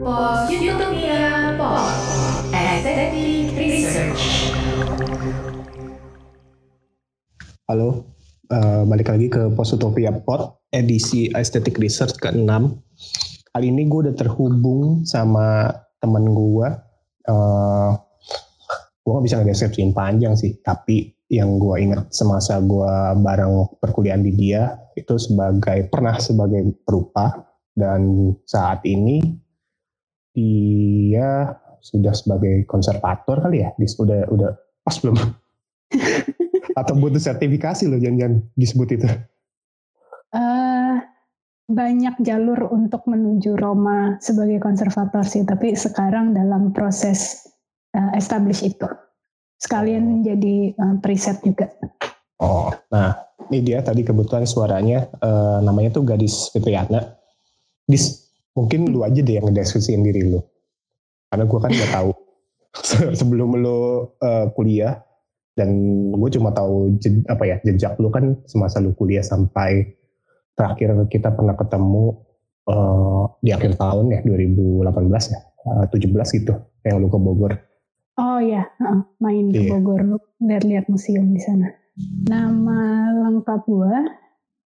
Pos Utopia Pod Aesthetic Research. Halo, uh, balik lagi ke Pos Utopia Pod edisi Aesthetic Research ke-6. Kali ini gue udah terhubung sama temen gue. Uh, gue gak bisa ngedeskripsiin panjang sih, tapi yang gue ingat semasa gue bareng perkuliahan di dia itu sebagai pernah sebagai perupa dan saat ini dia sudah sebagai konservator kali ya, dia sudah udah pas belum? Atau butuh sertifikasi loh jangan-jangan disebut itu? Uh, banyak jalur untuk menuju Roma sebagai konservator sih, tapi sekarang dalam proses uh, establish itu. Sekalian jadi uh, preset juga. Oh, nah ini dia tadi kebetulan suaranya uh, namanya tuh Gadis Fitriana. Dis, mungkin lu aja deh yang ngedeskripsiin diri lu. Karena gue kan gak tahu sebelum lu uh, kuliah dan gue cuma tahu apa ya jejak lu kan semasa lu kuliah sampai terakhir kita pernah ketemu uh, di akhir tahun ya 2018 ya uh, 17 gitu yang lu ke Bogor. Oh ya, uh, main ke iya. Bogor lu lihat-lihat museum di sana. Nama lengkap gue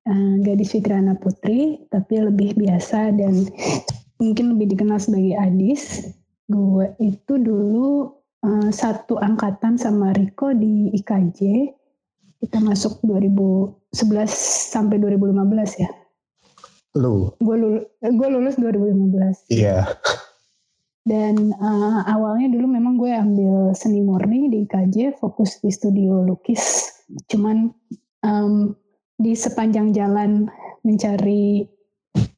uh, gadis Fitrana Putri, tapi lebih biasa dan mungkin lebih dikenal sebagai Adis. Gue itu dulu uh, satu angkatan sama Riko di IKJ. Kita masuk 2011 sampai 2015 ya. Lu? Gue lulus, gue lulus 2015. Iya. Yeah. Dan uh, awalnya dulu memang gue ambil seni murni di IKJ, fokus di studio lukis. Cuman um, di sepanjang jalan mencari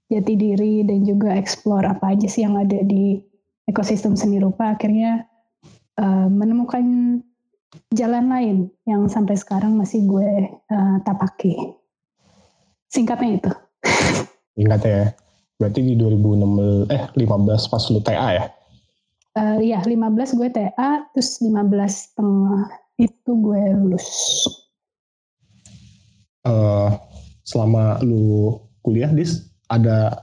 jati diri dan juga explore apa aja sih yang ada di ekosistem seni rupa akhirnya uh, menemukan jalan lain yang sampai sekarang masih gue uh, tapaki. Singkatnya itu. Singkatnya ya. Berarti di 2016 eh 15 pas lu TA ya? Uh, iya, 15 gue TA, terus 15 tengah itu gue lulus uh, selama lu kuliah dis ada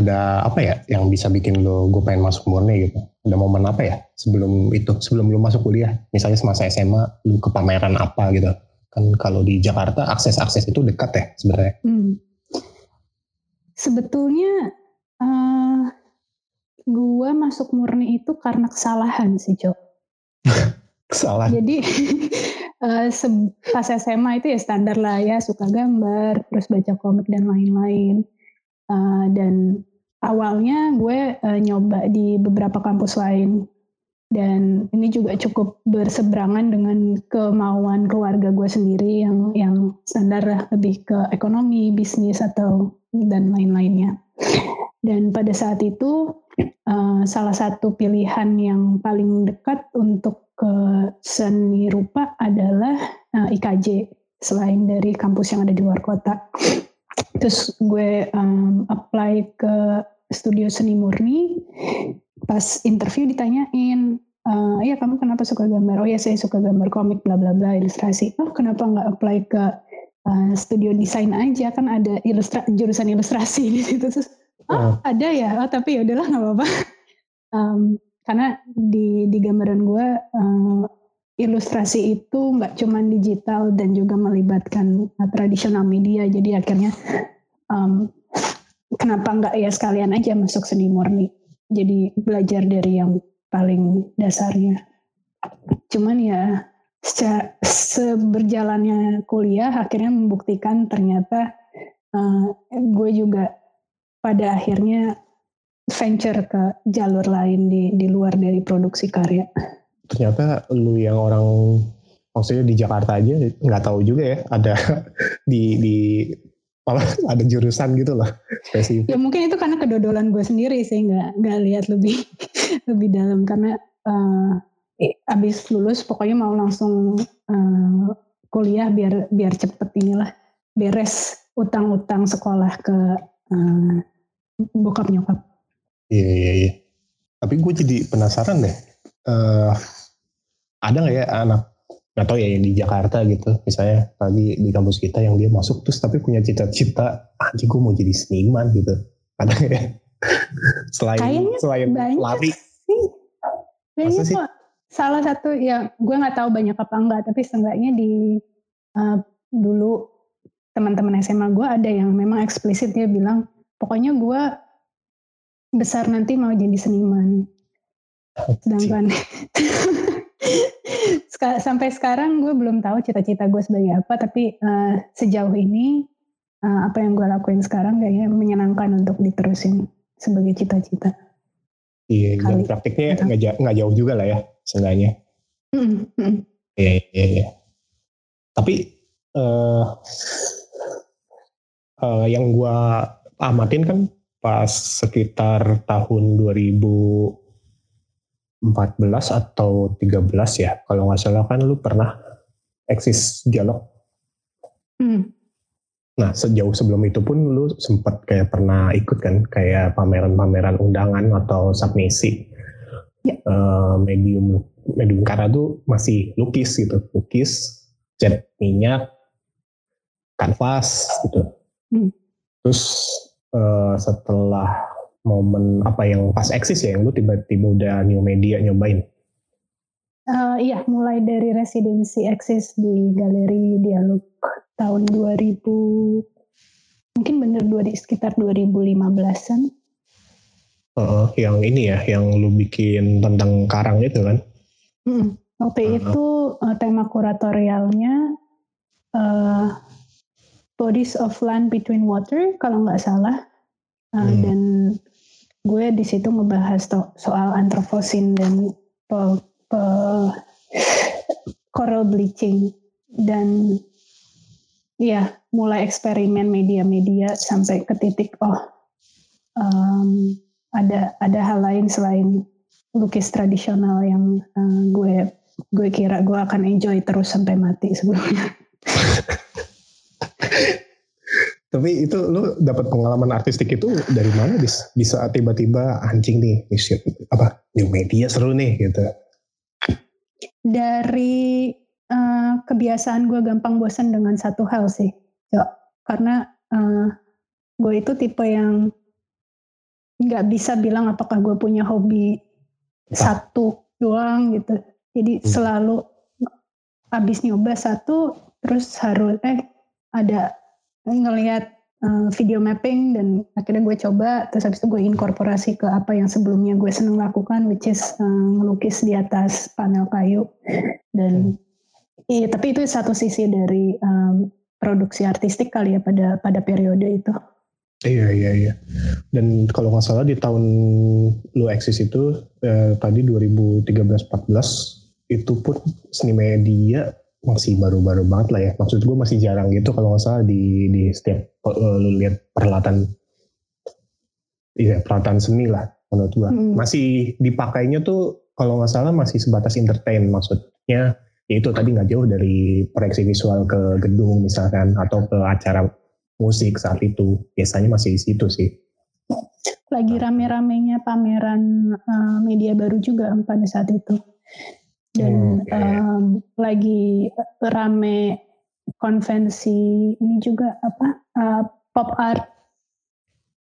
ada apa ya yang bisa bikin lo gue pengen masuk murni gitu? Ada momen apa ya sebelum itu sebelum lu masuk kuliah? Misalnya semasa SMA lu ke pameran apa gitu? Kan kalau di Jakarta akses akses itu dekat ya sebenarnya. Hmm. sebetulnya uh, gue masuk murni itu karena kesalahan sih Jo kesalahan. Jadi uh, pas SMA itu ya standar lah ya suka gambar terus baca komik dan lain-lain. Uh, dan awalnya gue uh, nyoba di beberapa kampus lain. Dan ini juga cukup berseberangan dengan kemauan keluarga gue sendiri yang yang standar lah lebih ke ekonomi bisnis atau dan lain-lainnya. Dan pada saat itu uh, salah satu pilihan yang paling dekat untuk ke seni rupa adalah uh, eh, IKJ selain dari kampus yang ada di luar kota. Terus gue um, apply ke studio seni murni. Pas interview ditanyain, uh, ya kamu kenapa suka gambar? Oh ya saya suka gambar komik, bla bla bla, ilustrasi. Oh kenapa nggak apply ke uh, studio desain aja? Kan ada ilustra jurusan ilustrasi di situ. Terus, oh, oh. ada ya? Oh tapi ya udahlah nggak apa-apa. Um, karena di di gambaran gue uh, ilustrasi itu nggak cuma digital dan juga melibatkan uh, tradisional media. Jadi akhirnya um, kenapa nggak ya sekalian aja masuk seni murni? Jadi belajar dari yang paling dasarnya. Cuman ya secara, seberjalannya kuliah akhirnya membuktikan ternyata uh, gue juga pada akhirnya venture ke jalur lain di di luar dari produksi karya. Ternyata lu yang orang maksudnya di Jakarta aja nggak tahu juga ya ada di di apa ada jurusan gitu loh spesifik. Ya mungkin itu karena kedodolan gue sendiri sih nggak nggak lihat lebih lebih dalam karena uh, abis lulus pokoknya mau langsung uh, kuliah biar biar cepet inilah beres utang-utang sekolah ke uh, bokap nyokap. Iya iya iya. Tapi gue jadi penasaran deh. Uh, ada nggak ya anak nggak tahu ya yang di Jakarta gitu, misalnya tadi di kampus kita yang dia masuk terus tapi punya cita-cita, anjing gue mau jadi seniman gitu. Ada nggak ya? selain Kayaknya selain lari sih. Kayaknya sih? salah satu ya gue nggak tahu banyak apa enggak tapi seenggaknya di uh, dulu teman-teman SMA gue ada yang memang eksplisit dia bilang pokoknya gue besar nanti mau jadi seniman. Sedangkan sampai sekarang gue belum tahu cita-cita gue sebagai apa tapi uh, sejauh ini uh, apa yang gue lakuin sekarang kayaknya menyenangkan untuk diterusin sebagai cita-cita. Iya dan praktiknya nggak ja- nggak jauh juga lah ya seenggaknya. Mm, mm. Iya, iya, iya. Tapi eh eh, yang gua amatin kan pas sekitar tahun 2014 atau 13 ya. Kalau nggak salah kan lu pernah eksis dialog. Mm. Nah, sejauh sebelum itu pun lu sempat kayak pernah ikut kan kayak pameran-pameran undangan atau submisi. Ya. Eh, medium medium karya tuh masih lukis gitu, lukis, cat minyak, kanvas gitu. Hmm. Terus eh, setelah momen apa yang pas eksis ya, yang lu tiba-tiba udah new media nyobain. Eh, iya, mulai dari residensi eksis di Galeri Dialog tahun 2000, mungkin bener dua di sekitar 2015-an. Heeh, yang ini ya, yang lu bikin tentang karang itu kan? Mm. Waktu Uh-huh. itu eh, tema kuratorialnya eh, Bodies of Land Between Water, kalau nggak salah. Eh, Hmm. Dan gue di situ ngebahas to- soal anthropocene dan pe- pe- coral bleaching dan ya mulai eksperimen media-media sampai ke titik oh em, ada ada hal lain selain lukis tradisional yang eh, gue gue kira gue akan enjoy terus sampai mati sebelumnya. Tapi itu lu dapat pengalaman artistik itu dari mana bis? Bisa tiba-tiba anjing nih, nih, apa new media seru nih gitu. Dari eh, kebiasaan gue gampang bosan dengan satu hal sih, Cok. Karena eh, gue itu tipe yang nggak bisa bilang apakah gue punya hobi satu doang gitu. Jadi Hmm. selalu abis nyoba satu, terus harus eh ada ngelihat eh, video mapping dan akhirnya gue coba, terus habis itu gue inkorporasi ke apa yang sebelumnya gue seneng lakukan, which is eh, ngelukis di atas panel kayu dan iya tapi itu satu sisi dari em, produksi artistik kali ya pada pada periode itu. Iya iya iya. Dan kalau nggak salah di tahun lu eksis itu eh, tadi 2013-14 itu pun seni media masih baru-baru banget lah ya. Maksud gue masih jarang gitu kalau nggak salah di di setiap eh, lu lihat peralatan iya peralatan seni lah menurut gua. Hmm. Masih dipakainya tuh kalau nggak salah masih sebatas entertain maksudnya ya itu tadi nggak jauh dari proyeksi visual ke gedung misalkan atau ke acara musik saat itu biasanya masih di situ sih. Lagi rame-ramenya pameran eh, media baru juga pada saat itu. Dan Oke. em, lagi rame konvensi ini juga apa eh, pop art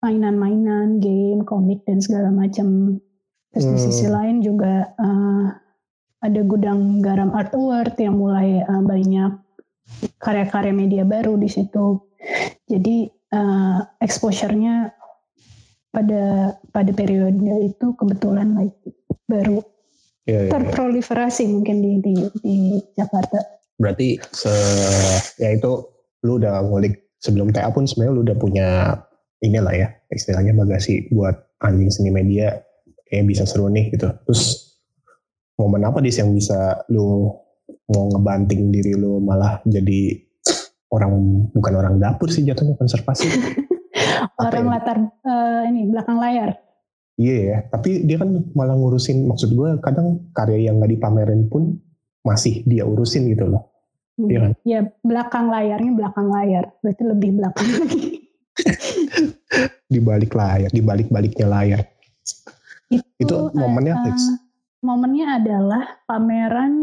mainan-mainan, game, komik dan segala macam. Terus di Hmm. sisi lain juga eh, ada gudang garam art award yang mulai eh, banyak karya-karya media baru di situ. Jadi eh, exposure-nya pada pada periode itu kebetulan like, baru Iya, iya, iya. terproliferasi mungkin di di, di Jakarta. Berarti se ya itu lu udah ngulik sebelum TA pun sebenarnya lu udah punya inilah ya istilahnya bagasi buat anjing seni media kayak bisa seru nih gitu. Terus momen apa dis yang bisa lu mau ngebanting diri lu malah jadi orang bukan orang dapur sih jatuhnya konservasi. Orang ya? latar eh, ini belakang layar. Iya ya, tapi dia kan malah ngurusin maksud gue kadang karya yang nggak dipamerin pun masih dia urusin gitu loh. Hmm. Iya kan? Ya belakang layarnya belakang layar, berarti lebih belakang lagi. Di balik layar, di balik baliknya layar. Itu momennya, eh, Lex? eh, momennya adalah pameran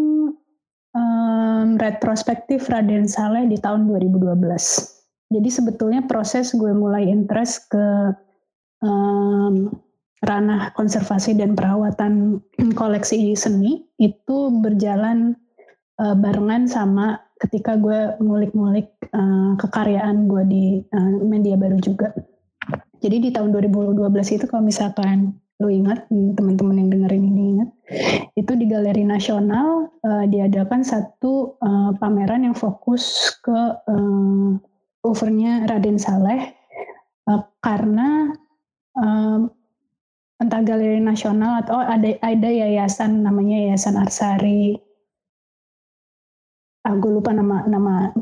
em, retrospektif Raden Saleh di tahun 2012. Jadi sebetulnya proses gue mulai interest ke um, ranah konservasi dan perawatan koleksi seni itu berjalan uh, barengan sama ketika gue ngulik-ngulik uh, kekaryaan gue di uh, media baru juga. Jadi di tahun 2012 itu kalau misalkan lu ingat, teman-teman yang dengerin ini ingat, itu di Galeri Nasional uh, diadakan satu uh, pameran yang fokus ke uh, overnya Raden Saleh uh, karena um, entah Galeri Nasional atau ada ada yayasan namanya Yayasan Arsari ah, gue lupa nama nama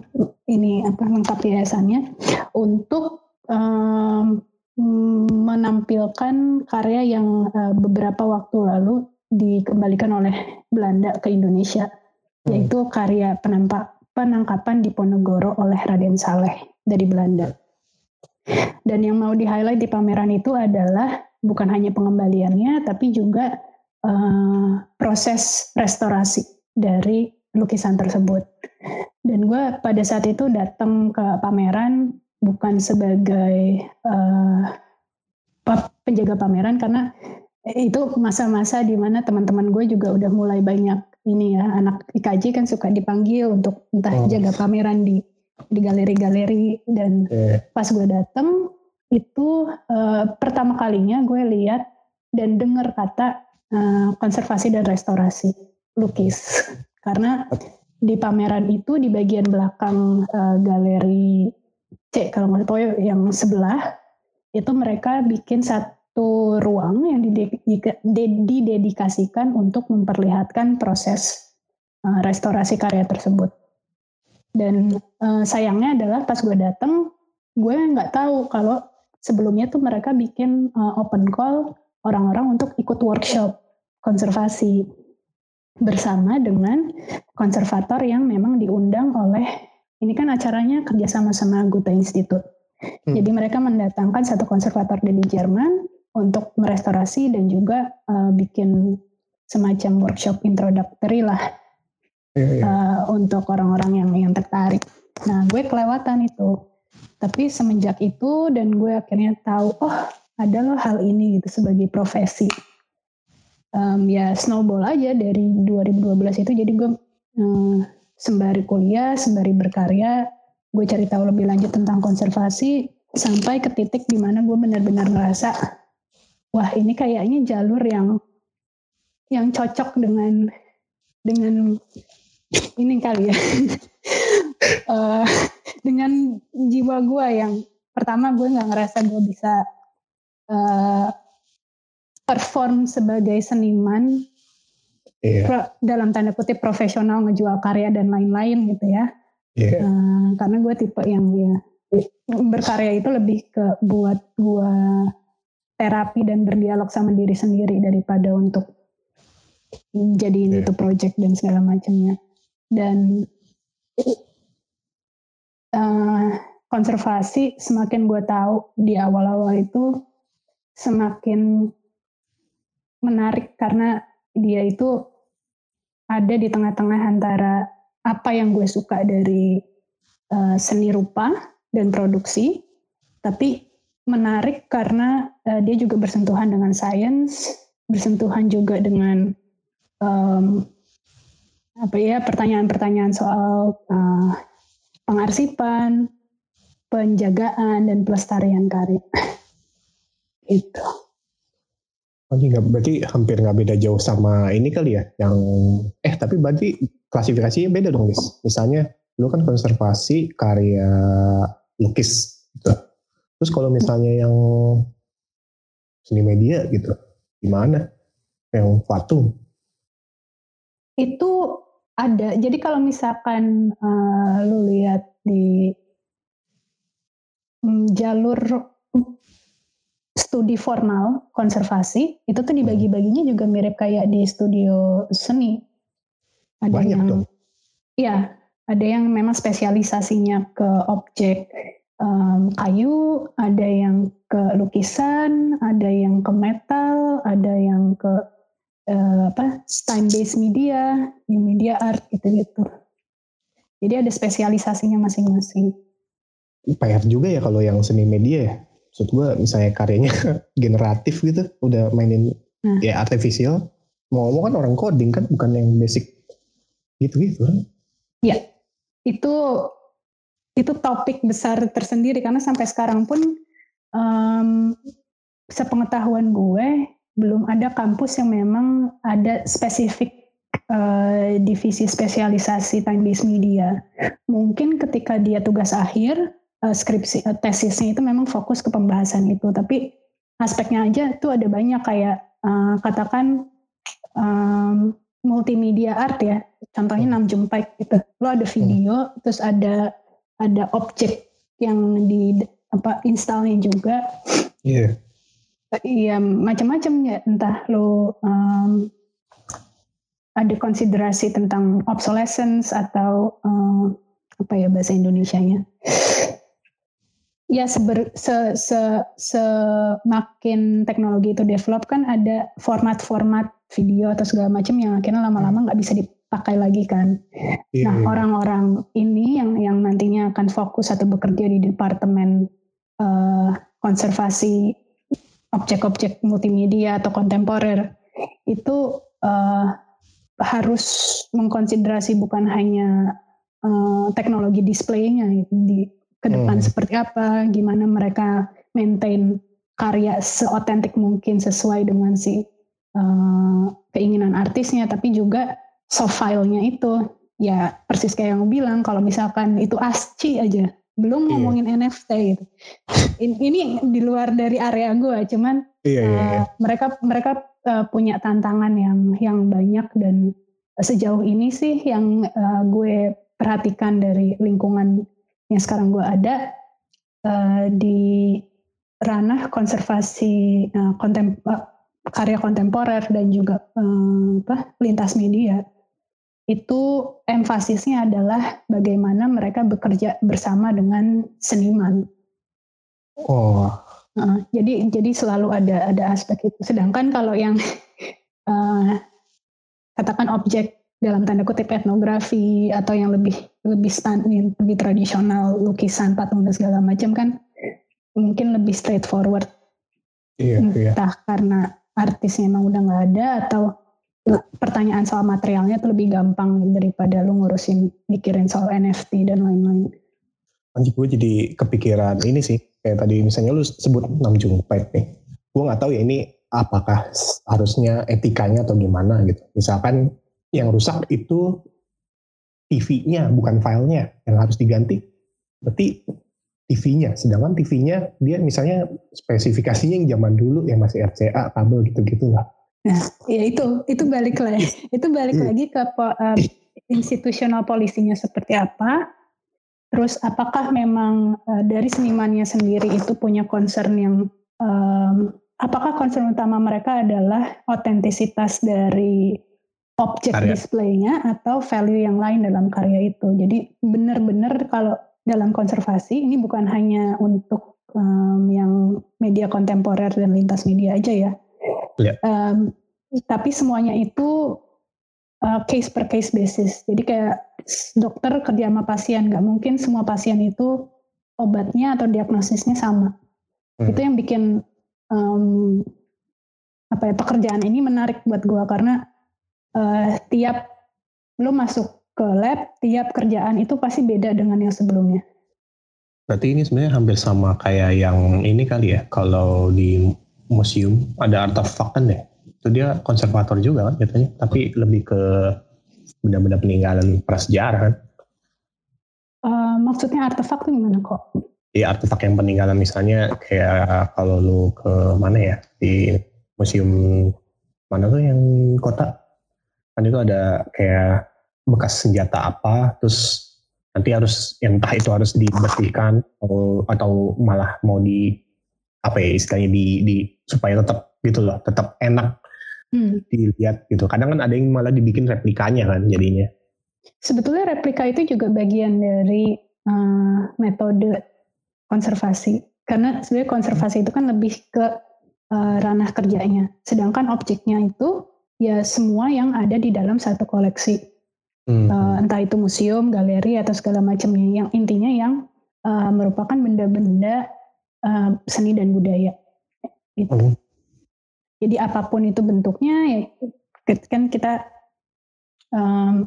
ini apa lengkap yayasannya untuk um, menampilkan karya yang uh, beberapa waktu lalu dikembalikan oleh Belanda ke Indonesia hmm. yaitu karya penampak penangkapan di Ponegoro oleh Raden Saleh dari Belanda. Dan yang mau di highlight di pameran itu adalah bukan hanya pengembaliannya tapi juga uh, proses restorasi dari lukisan tersebut. Dan gue pada saat itu datang ke pameran bukan sebagai uh, penjaga pameran karena itu masa-masa di mana teman-teman gue juga udah mulai banyak ini ya anak IKJ kan suka dipanggil untuk entah oh. jaga pameran di di galeri-galeri dan yeah. pas gue datang itu uh, pertama kalinya gue lihat dan dengar kata uh, konservasi dan restorasi lukis karena di pameran itu di bagian belakang uh, galeri C kalau nggak tahu yang sebelah itu mereka bikin satu ruang yang didedikasikan untuk memperlihatkan proses uh, restorasi karya tersebut. Dan uh, sayangnya adalah pas gue datang, gue nggak tahu kalau sebelumnya tuh mereka bikin uh, open call orang-orang untuk ikut workshop konservasi bersama dengan konservator yang memang diundang oleh ini kan acaranya kerjasama sama Goethe Institute. Hmm. Jadi mereka mendatangkan satu konservator dari Jerman untuk merestorasi dan juga uh, bikin semacam workshop introductory lah yeah, yeah. Uh, untuk orang-orang yang yang tertarik. Nah, gue kelewatan itu. Tapi semenjak itu dan gue akhirnya tahu, oh ada loh hal ini gitu sebagai profesi. Um, ya snowball aja dari 2012 itu. Jadi gue um, sembari kuliah sembari berkarya gue cari tahu lebih lanjut tentang konservasi sampai ke titik di mana gue benar-benar ngerasa wah ini kayaknya jalur yang yang cocok dengan dengan ini kali ya uh, dengan jiwa gue yang pertama gue nggak ngerasa gue bisa uh, perform sebagai seniman yeah. pro, dalam tanda kutip profesional ngejual karya dan lain-lain gitu ya. Yeah. Uh, karena gue tipe yang ya berkarya itu lebih ke buat gue terapi dan berdialog sama diri sendiri daripada untuk jadiin yeah. itu project dan segala macamnya. Dan uh, konservasi semakin gue tahu di awal-awal itu semakin menarik karena dia itu ada di tengah-tengah antara apa yang gue suka dari uh, seni rupa dan produksi, tapi menarik karena uh, dia juga bersentuhan dengan sains, bersentuhan juga dengan um, apa ya pertanyaan-pertanyaan soal uh, pengarsipan, penjagaan dan pelestarian karya. itu. Oh, gak, berarti hampir nggak beda jauh sama ini kali ya, yang eh tapi berarti klasifikasinya beda dong, guys. Misalnya lu kan konservasi karya lukis, gitu. Terus kalau misalnya yang seni media gitu, gimana? Yang patung? Itu ada. Jadi kalau misalkan uh, lu lihat di um, jalur studi formal konservasi itu tuh dibagi-baginya juga mirip kayak di studio seni. Ada Banyak yang, dong. Iya, ada yang memang spesialisasinya ke objek um, kayu, ada yang ke lukisan, ada yang ke metal, ada yang ke uh, apa time based media, new media art gitu-gitu. Jadi ada spesialisasinya masing-masing. PR juga ya kalau yang seni media ya? maksud gue misalnya karyanya generatif gitu udah mainin Nah. ya artificial mau ngomong kan orang coding kan bukan yang basic gitu gitu kan itu itu topik besar tersendiri karena sampai sekarang pun em, sepengetahuan gue belum ada kampus yang memang ada spesifik eh, divisi spesialisasi time based media. Mungkin ketika dia tugas akhir eh, skripsi eh, tesisnya itu memang fokus ke pembahasan itu, tapi aspeknya aja itu ada banyak kayak eh, katakan em, multimedia art ya, contohnya Namjoon Paik gitu. Lo ada video, terus ada ada objek yang di apa installnya juga. iya Iya macam-macam ya, entah lo em, ada konsiderasi tentang obsolescence atau em, apa ya bahasa Indonesianya. Ya seber, se, se, semakin teknologi itu develop kan ada format-format video atau segala macam yang akhirnya lama-lama nggak bisa dipakai lagi kan. iya Nah, iya. orang-orang ini yang yang nantinya akan fokus atau bekerja di departemen eh, konservasi objek-objek multimedia atau kontemporer itu eh, harus mengkonsiderasi bukan hanya eh, teknologi displaynya gitu, di ke depan Hmm. seperti apa, gimana mereka maintain karya seotentik mungkin sesuai dengan si eh, keinginan artisnya, tapi juga soft file-nya itu ya persis kayak yang bilang kalau misalkan itu ASCII aja belum Iya. ngomongin NFT gitu In- ini di luar dari area gue cuman iya iya iya. eh, mereka mereka eh, punya tantangan yang yang banyak dan sejauh ini sih yang eh, gue perhatikan dari lingkungan yang sekarang gue ada eh, di ranah konservasi eh, kontem eh, karya kontemporer dan juga eh, apa lintas media itu emfasisnya adalah bagaimana mereka bekerja bersama dengan seniman. oh Heeh, jadi jadi selalu ada ada aspek itu. Sedangkan kalau yang eh, katakan objek dalam tanda kutip etnografi atau yang lebih lebih stand, lebih tradisional lukisan patung dan segala macam kan mungkin lebih straightforward iya iya entah karena artisnya emang udah nggak ada atau pertanyaan soal materialnya tuh lebih gampang daripada lu ngurusin mikirin soal NFT dan lain-lain. Anjir gue jadi kepikiran ini sih. Kayak tadi misalnya lu sebut Namjoon Paik nih. Gue nggak tahu ya ini apakah harusnya etikanya atau gimana gitu. Misalkan yang rusak itu TV-nya bukan filenya. Yang harus diganti berarti TV-nya sedangkan TV-nya dia misalnya spesifikasinya yang zaman dulu yang masih RCA kabel gitu-gitu lah Ya itu itu balik lagi itu balik Hmm. lagi ke po- eh, institutional polisinya seperti apa. Terus apakah memang eh, dari senimannya sendiri itu punya concern yang em, apakah concern utama mereka adalah otentisitas dari objek displaynya atau value yang lain dalam karya itu. Jadi benar-benar kalau dalam konservasi ini bukan hanya untuk em, yang media kontemporer dan lintas media aja ya. Iya. Em, tapi semuanya itu uh, case per case basis. Jadi kayak dokter kerja sama pasien, nggak mungkin semua pasien itu obatnya atau diagnosisnya sama. Hmm. Itu yang bikin em, apa ya pekerjaan ini menarik buat gua karena eh, tiap lo masuk ke lab, tiap kerjaan itu pasti beda dengan yang sebelumnya. berarti ini sebenarnya hampir sama kayak yang ini kali ya kalau di museum ada artefak kan ya itu dia konservator juga kan katanya tapi lebih ke benda-benda peninggalan prasejarah kan. Eh, maksudnya artefak tuh gimana kok? ya artefak yang peninggalan misalnya kayak kalau lu ke mana ya? Di museum mana tuh yang kota? Kan itu ada kayak bekas senjata apa terus nanti harus yang entah itu harus dibersihkan atau, atau malah mau di apa ya istilahnya di, di supaya tetap gitu loh tetap enak Hmm. dilihat gitu kadang kan ada yang malah dibikin replikanya kan jadinya Sebetulnya replika itu juga bagian dari eh, metode konservasi. Karena sebenarnya konservasi itu kan lebih ke eh, ranah kerjanya. Sedangkan objeknya itu ya semua yang ada di dalam satu koleksi. Hmm. Eh, entah itu museum, galeri atau segala macamnya. Yang intinya yang eh, merupakan benda-benda uh, seni dan budaya. Gitu. Oh. Jadi apa pun itu bentuknya, ya kan kita um,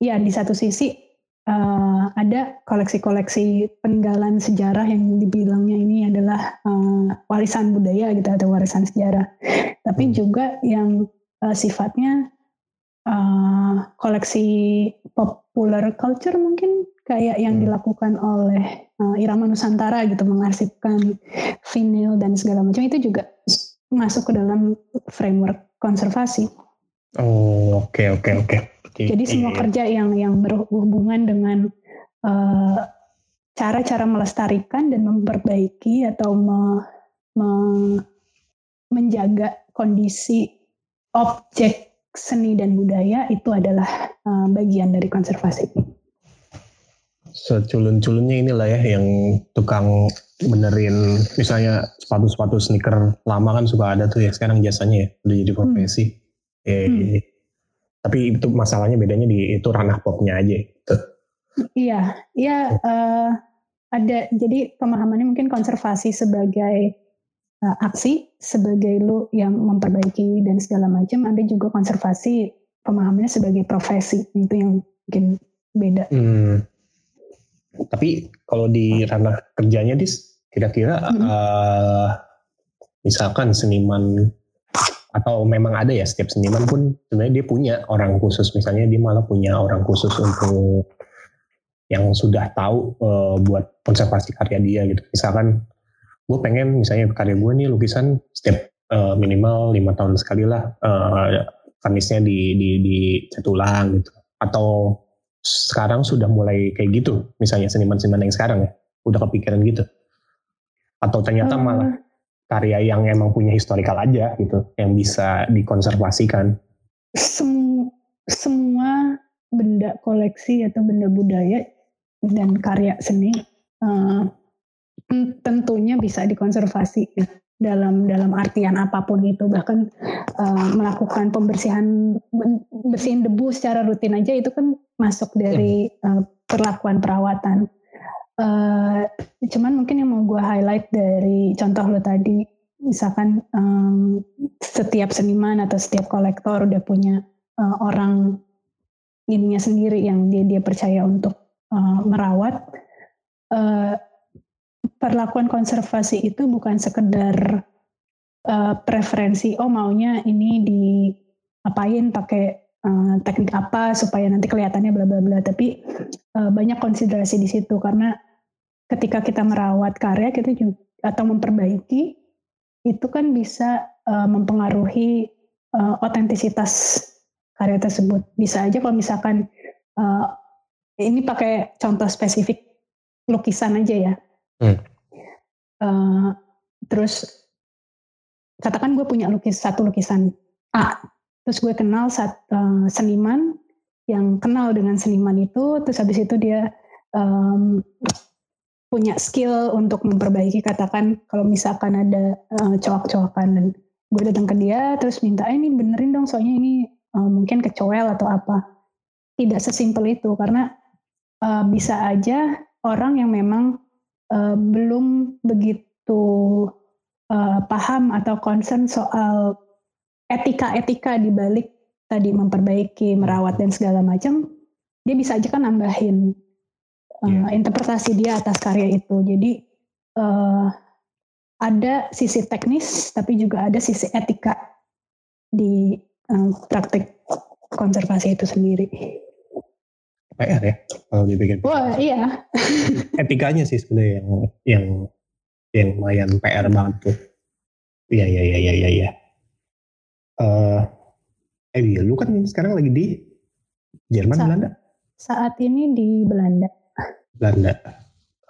ya di satu sisi uh, ada koleksi-koleksi peninggalan sejarah yang dibilangnya ini adalah uh, warisan budaya gitu atau warisan sejarah. Tapi hmm. juga yang uh, sifatnya uh, koleksi popular culture mungkin kayak yang hmm. dilakukan oleh uh, Irama Nusantara gitu mengarsipkan vinil dan segala macam itu juga masuk ke dalam framework konservasi. Oh oke okay, oke okay, oke. Okay. Jadi semua kerja yang yang berhubungan dengan uh, cara-cara melestarikan dan memperbaiki atau me, me, menjaga kondisi objek seni dan budaya itu adalah uh, bagian dari konservasi. Seculun-culunnya inilah ya yang tukang benerin misalnya sepatu-sepatu sneaker lama kan suka ada tuh ya sekarang jasanya ya udah jadi hmm. profesi. Hmm Eh, hmm. Tapi itu masalahnya bedanya di itu ranah popnya aja. Gitu. Iya, iya uh, ada. Jadi pemahamannya mungkin konservasi sebagai uh, aksi, sebagai lu yang memperbaiki dan segala macam. Ada juga konservasi pemahamannya sebagai profesi. Itu yang mungkin beda. Hmm. Tapi kalau di ranah kerjanya, dis, kira-kira hmm. uh, misalkan seniman atau memang ada ya setiap seniman pun sebenarnya dia punya orang khusus. Misalnya dia malah punya orang khusus untuk yang sudah tahu uh, buat konservasi karya dia gitu. Misalkan gue pengen misalnya karya gue nih lukisan setiap uh, minimal lima tahun sekali lah uh, karnisnya di di di ulang gitu. Atau sekarang sudah mulai kayak gitu. Misalnya seniman-seniman yang sekarang ya udah kepikiran gitu. Atau ternyata malah karya yang emang punya historical aja gitu, yang bisa dikonservasikan? Sem semua benda koleksi atau benda budaya dan karya seni uh, tentunya bisa dikonservasi dalam dalam artian apa pun itu. Bahkan uh, melakukan pembersihan bersihin debu secara rutin aja itu kan masuk dari uh, perlakuan perawatan Uh, cuman mungkin yang mau gue highlight dari contoh lo tadi, misalkan um, setiap seniman atau setiap kolektor udah punya uh, orang ininya sendiri yang dia dia percaya untuk uh, merawat. Uh, perlakuan konservasi itu bukan sekedar uh, preferensi, oh maunya ini di apain pakai uh, teknik apa supaya nanti kelihatannya bla bla bla, tapi uh, banyak konsiderasi di situ karena ketika kita merawat karya kita juga atau memperbaiki itu kan bisa uh, mempengaruhi uh, otentisitas karya tersebut. Bisa aja kalau misalkan uh, ini pakai contoh spesifik lukisan aja ya. Hmm. Uh, terus katakan gue punya lukis satu lukisan A, terus gue kenal sat, uh, seniman yang kenal dengan seniman itu, terus habis itu dia um, punya skill untuk memperbaiki katakan kalau misalkan ada uh, cowok-cowokan dan gue datang ke dia terus minta eh, ini benerin dong soalnya ini uh, mungkin kecoel atau apa. Tidak sesimpel itu karena uh, bisa aja orang yang memang uh, belum begitu uh, paham atau concern soal etika-etika di balik tadi memperbaiki merawat dan segala macam dia bisa aja kan nambahin uh, interpretasi dia atas karya itu. Jadi uh, ada sisi teknis, tapi juga ada sisi etika di uh, praktik konservasi itu sendiri. PR ya kalau dipikir. Wah iya. Etikanya sih sebenarnya yang yang yang lumayan PR banget tuh. Iya iya iya iya iya. Ya. Uh, eh iya, lu kan sekarang lagi di Jerman, Sa Belanda? Saat ini di Belanda. Belanda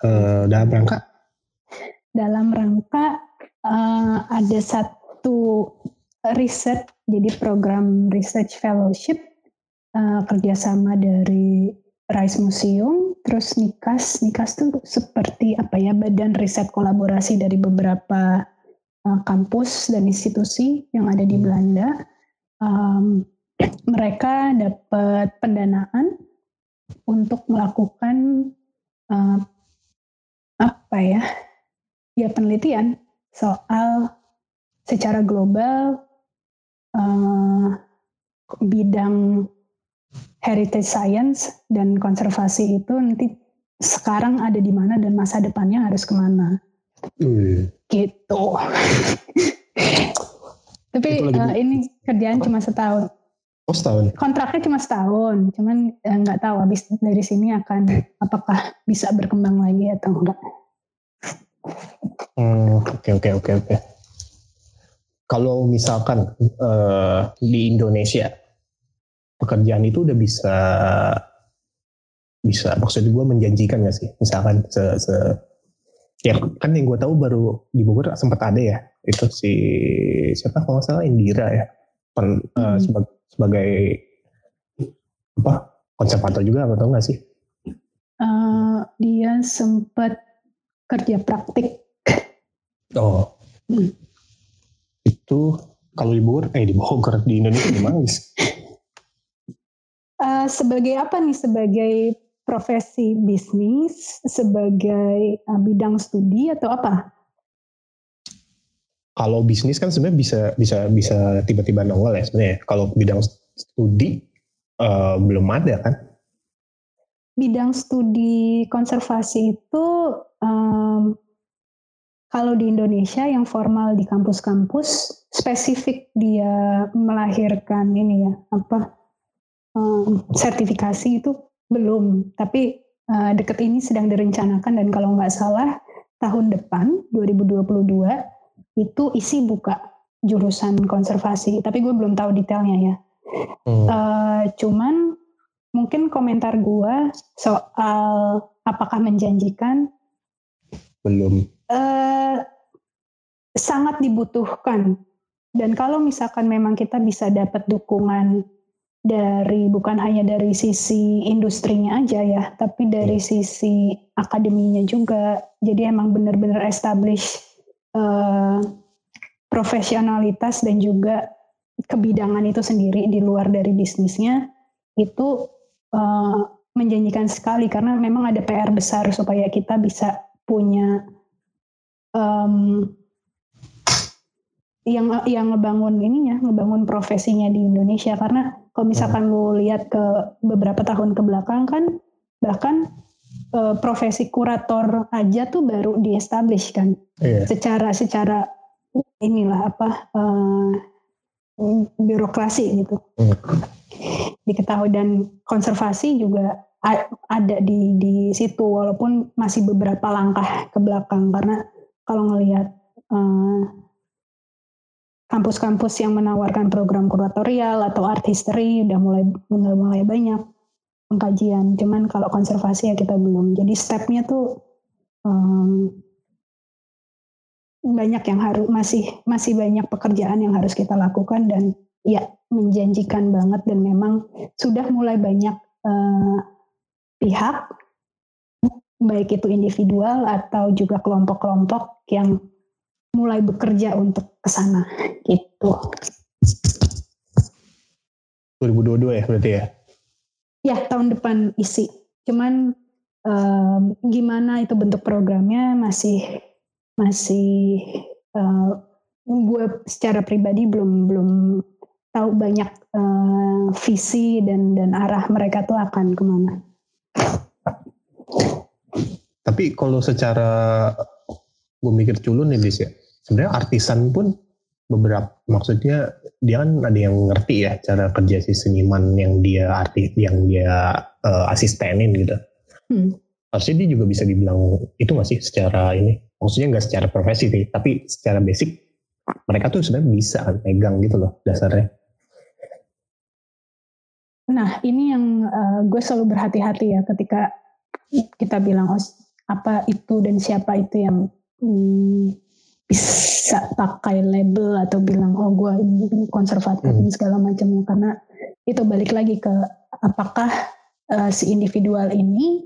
uh, dalam rangka dalam rangka uh, ada satu riset jadi program research fellowship uh, kerjasama dari Rice Museum terus Nikas Nikas tuh seperti apa ya badan riset kolaborasi dari beberapa uh, kampus dan institusi yang ada di Belanda um, mereka dapat pendanaan untuk melakukan uh, apa ya ya penelitian soal secara global uh, bidang heritage science dan konservasi itu nanti sekarang ada di mana dan masa depannya harus ke mana. Mm. Gitu. Tapi uh, ini kerjaan apa? cuma setahun. Oh setahun. Kontraknya cuma setahun, cuman eh, nggak uh, tahu habis dari sini akan apakah bisa berkembang lagi atau enggak. Hmm, oke oke oke oke. Kalau misalkan uh, di Indonesia pekerjaan itu udah bisa bisa maksud gue menjanjikan gak sih misalkan se, se ya. Kan yang gue tahu baru di Bogor sempat ada ya itu si siapa kalau salah Indira ya. Pen, eh, hmm. uh, sebagai, sebagai apa konservator juga atau enggak sih? Uh, dia sempat kerja praktik. Oh. Hmm. itu kalau di Bogor eh di Bogor di Indonesia di mana uh, sebagai apa nih? Sebagai profesi bisnis sebagai uh, bidang studi atau apa? Kalau bisnis kan sebenarnya bisa bisa bisa tiba-tiba nongol ya sebenarnya. Kalau bidang studi uh, belum ada kan? Bidang studi konservasi itu um, kalau di Indonesia yang formal di kampus-kampus spesifik dia melahirkan ini ya apa um, sertifikasi itu belum, tapi uh, deket ini sedang direncanakan dan kalau nggak salah tahun depan 2022 itu isi buka jurusan konservasi. Tapi gue belum tahu detailnya ya. Hmm. Uh, cuman mungkin komentar gue soal apakah menjanjikan belum. Uh, sangat dibutuhkan dan kalau misalkan memang kita bisa dapat dukungan dari bukan hanya dari sisi industrinya aja ya, tapi dari iya. sisi akademinya juga. Jadi emang benar-benar establish uh, profesionalitas dan juga kebidangan itu sendiri di luar dari bisnisnya itu uh, menjanjikan sekali karena memang ada PR besar supaya kita bisa punya um, yang yang ngebangun ininya, ngebangun profesinya di Indonesia karena kalau misalkan hmm. lu lihat ke beberapa tahun ke belakang kan bahkan uh, profesi kurator aja tuh baru diestablish kan. Yeah. Secara secara inilah apa uh, birokrasi gitu. Hmm. Diketahui dan konservasi juga ada di di situ walaupun masih beberapa langkah ke belakang karena kalau ngelihat uh, kampus-kampus yang menawarkan program kuratorial atau art history udah mulai udah mulai banyak pengkajian. Cuman kalau konservasi ya kita belum. Jadi stepnya tuh um, banyak yang harus masih masih banyak pekerjaan yang harus kita lakukan dan ya menjanjikan banget dan memang sudah mulai banyak uh, pihak baik itu individual atau juga kelompok-kelompok yang mulai bekerja untuk ke sana gitu. 2022 ya berarti ya? Ya tahun depan isi. Cuman um, gimana itu bentuk programnya masih masih uh, gue secara pribadi belum belum tahu banyak uh, visi dan dan arah mereka tuh akan ke mana. Tapi kalau secara gue mikir culun nih Dis ya sebenarnya artisan pun beberapa maksudnya dia kan ada yang ngerti ya cara kerja si seniman yang dia artis yang dia uh, asistenin gitu. Hmm. harusnya dia juga bisa dibilang itu masih secara ini? Maksudnya nggak secara profesi sih tapi secara basic mereka tuh sebenarnya bisa kan pegang gitu loh dasarnya. Nah ini yang uh, gue selalu berhati-hati ya ketika kita bilang oh, apa itu dan siapa itu yang hmm, bisa pakai label atau bilang oh gue konservatif hmm. segala macam karena itu balik lagi ke apakah uh, si individual ini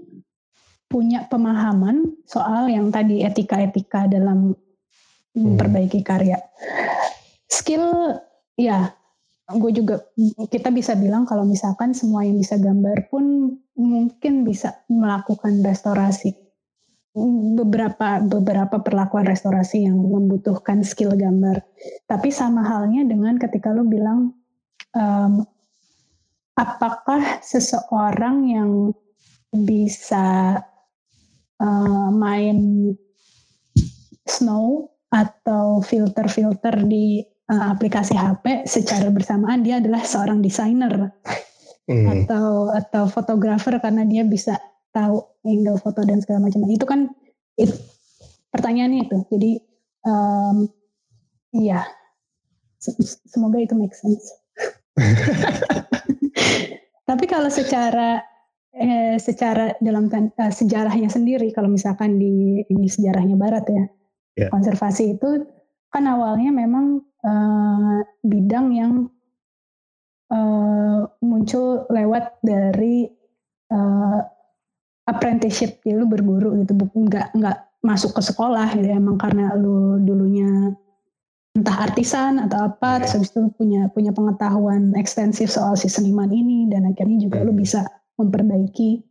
punya pemahaman soal yang tadi etika-etika dalam hmm. memperbaiki karya skill ya gue juga kita bisa bilang kalau misalkan semua yang bisa gambar pun mungkin bisa melakukan restorasi beberapa beberapa perlakuan restorasi yang membutuhkan skill gambar. Tapi sama halnya dengan ketika lo bilang um, apakah seseorang yang bisa uh, main snow atau filter-filter di uh, aplikasi HP secara bersamaan dia adalah seorang desainer hmm. atau atau fotografer karena dia bisa tahu angle foto dan segala macam. Itu kan itu, pertanyaannya itu. Jadi um, iya semoga itu make sense. Tapi kalau secara eh, secara dalam uh, sejarahnya sendiri, kalau misalkan di ini sejarahnya Barat ya, yeah. konservasi itu kan awalnya memang uh, bidang yang uh, muncul lewat dari apprenticeship, jadi lu berguru gitu, nggak nggak masuk ke sekolah gitu, emang karena lu dulunya entah artisan atau apa, yeah. terus habis itu punya punya pengetahuan ekstensif soal si seniman ini dan akhirnya juga lu bisa memperbaiki.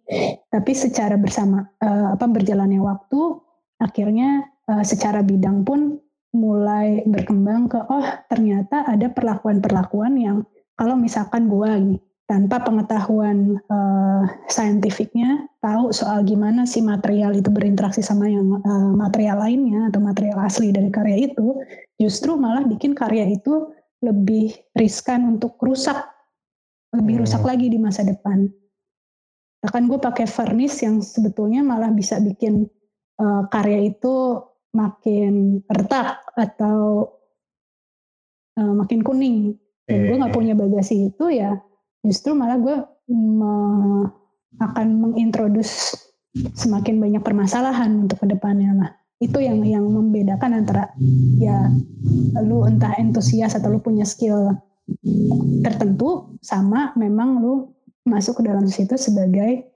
Tapi secara bersama uh, apa berjalannya waktu, akhirnya uh, secara bidang pun mulai berkembang ke oh ternyata ada perlakuan-perlakuan yang kalau misalkan gue nih tanpa pengetahuan uh, saintifiknya tahu soal gimana si material itu berinteraksi sama yang uh, material lainnya atau material asli dari karya itu justru malah bikin karya itu lebih riskan untuk rusak lebih hmm. rusak lagi di masa depan. Bahkan gue pakai varnish yang sebetulnya malah bisa bikin uh, karya itu makin retak atau uh, makin kuning. Dan gue nggak punya bagasi itu ya justru malah gue me, akan mengintroduce semakin banyak permasalahan untuk ke depannya lah itu yang yang membedakan antara ya lu entah entusias atau lu punya skill tertentu sama memang lu masuk ke dalam situ sebagai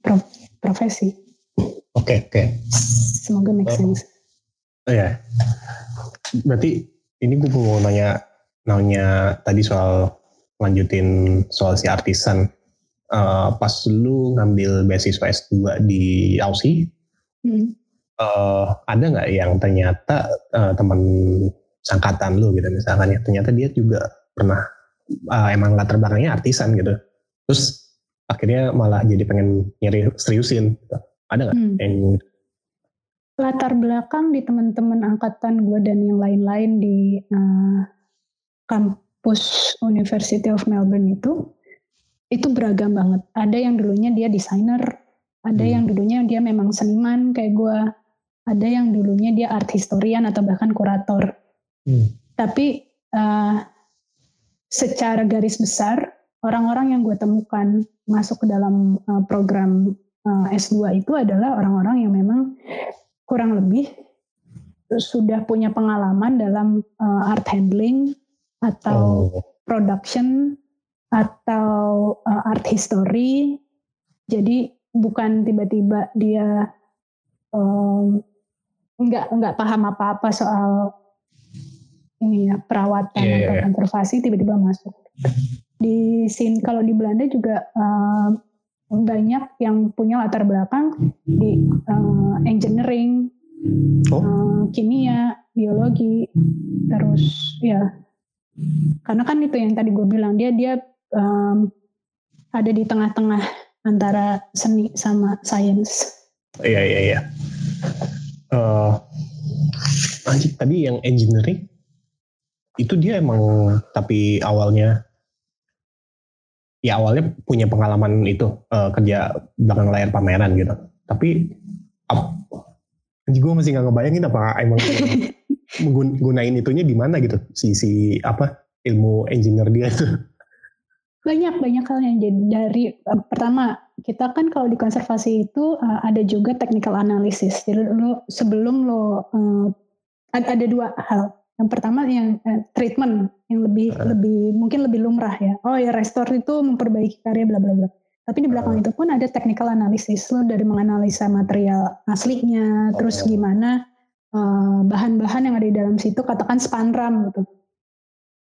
prof, profesi. Oke okay, oke. Okay. Semoga make sense. Oh ya. Berarti ini gue mau nanya nanya tadi soal lanjutin soal si artisan. Uh, pas lu ngambil beasiswa S2 di Aussie, hmm. uh, ada nggak yang ternyata uh, teman sangkatan lu gitu misalkan ya ternyata dia juga pernah uh, emang latar belakangnya artisan gitu terus akhirnya malah jadi pengen nyari seriusin gitu. ada nggak hmm. yang latar belakang di teman-teman angkatan gue dan yang lain-lain di uh, kampus University of Melbourne itu itu beragam banget. Ada yang dulunya dia desainer, ada hmm. yang dulunya dia memang seniman kayak gue, ada yang dulunya dia art historian atau bahkan kurator. Hmm. Tapi uh, secara garis besar orang-orang yang gue temukan masuk ke dalam uh, program uh, S2 itu adalah orang-orang yang memang kurang lebih sudah punya pengalaman dalam uh, art handling, atau oh. production atau uh, art history. Jadi bukan tiba-tiba dia um, nggak nggak paham apa-apa soal ini ya perawatan yeah, atau yeah. konservasi tiba-tiba masuk. Di sini kalau di Belanda juga um, banyak yang punya latar belakang di uh, engineering, oh. uh, kimia, biologi, terus ya karena kan itu yang tadi gue bilang dia dia um, ada di tengah-tengah antara seni sama sains. Iya iya iya. Uh, tadi yang engineering itu dia emang tapi awalnya ya awalnya punya pengalaman itu uh, kerja belakang layar pameran gitu. Tapi uh, gue masih nggak ngebayangin apa emang menggunain itunya di mana gitu? Si si apa ilmu engineer dia itu. Banyak banyak hal yang jadi dari uh, pertama kita kan kalau di konservasi itu uh, ada juga technical analysis. Jadi lo sebelum lo uh, ada, ada dua hal. Yang pertama yang uh, treatment yang lebih uh. lebih mungkin lebih lumrah ya. Oh ya restore itu memperbaiki karya bla bla bla. Tapi di belakang uh. itu pun ada technical analysis. Lo dari menganalisa material aslinya okay. terus gimana bahan-bahan yang ada di dalam situ katakan spanram gitu.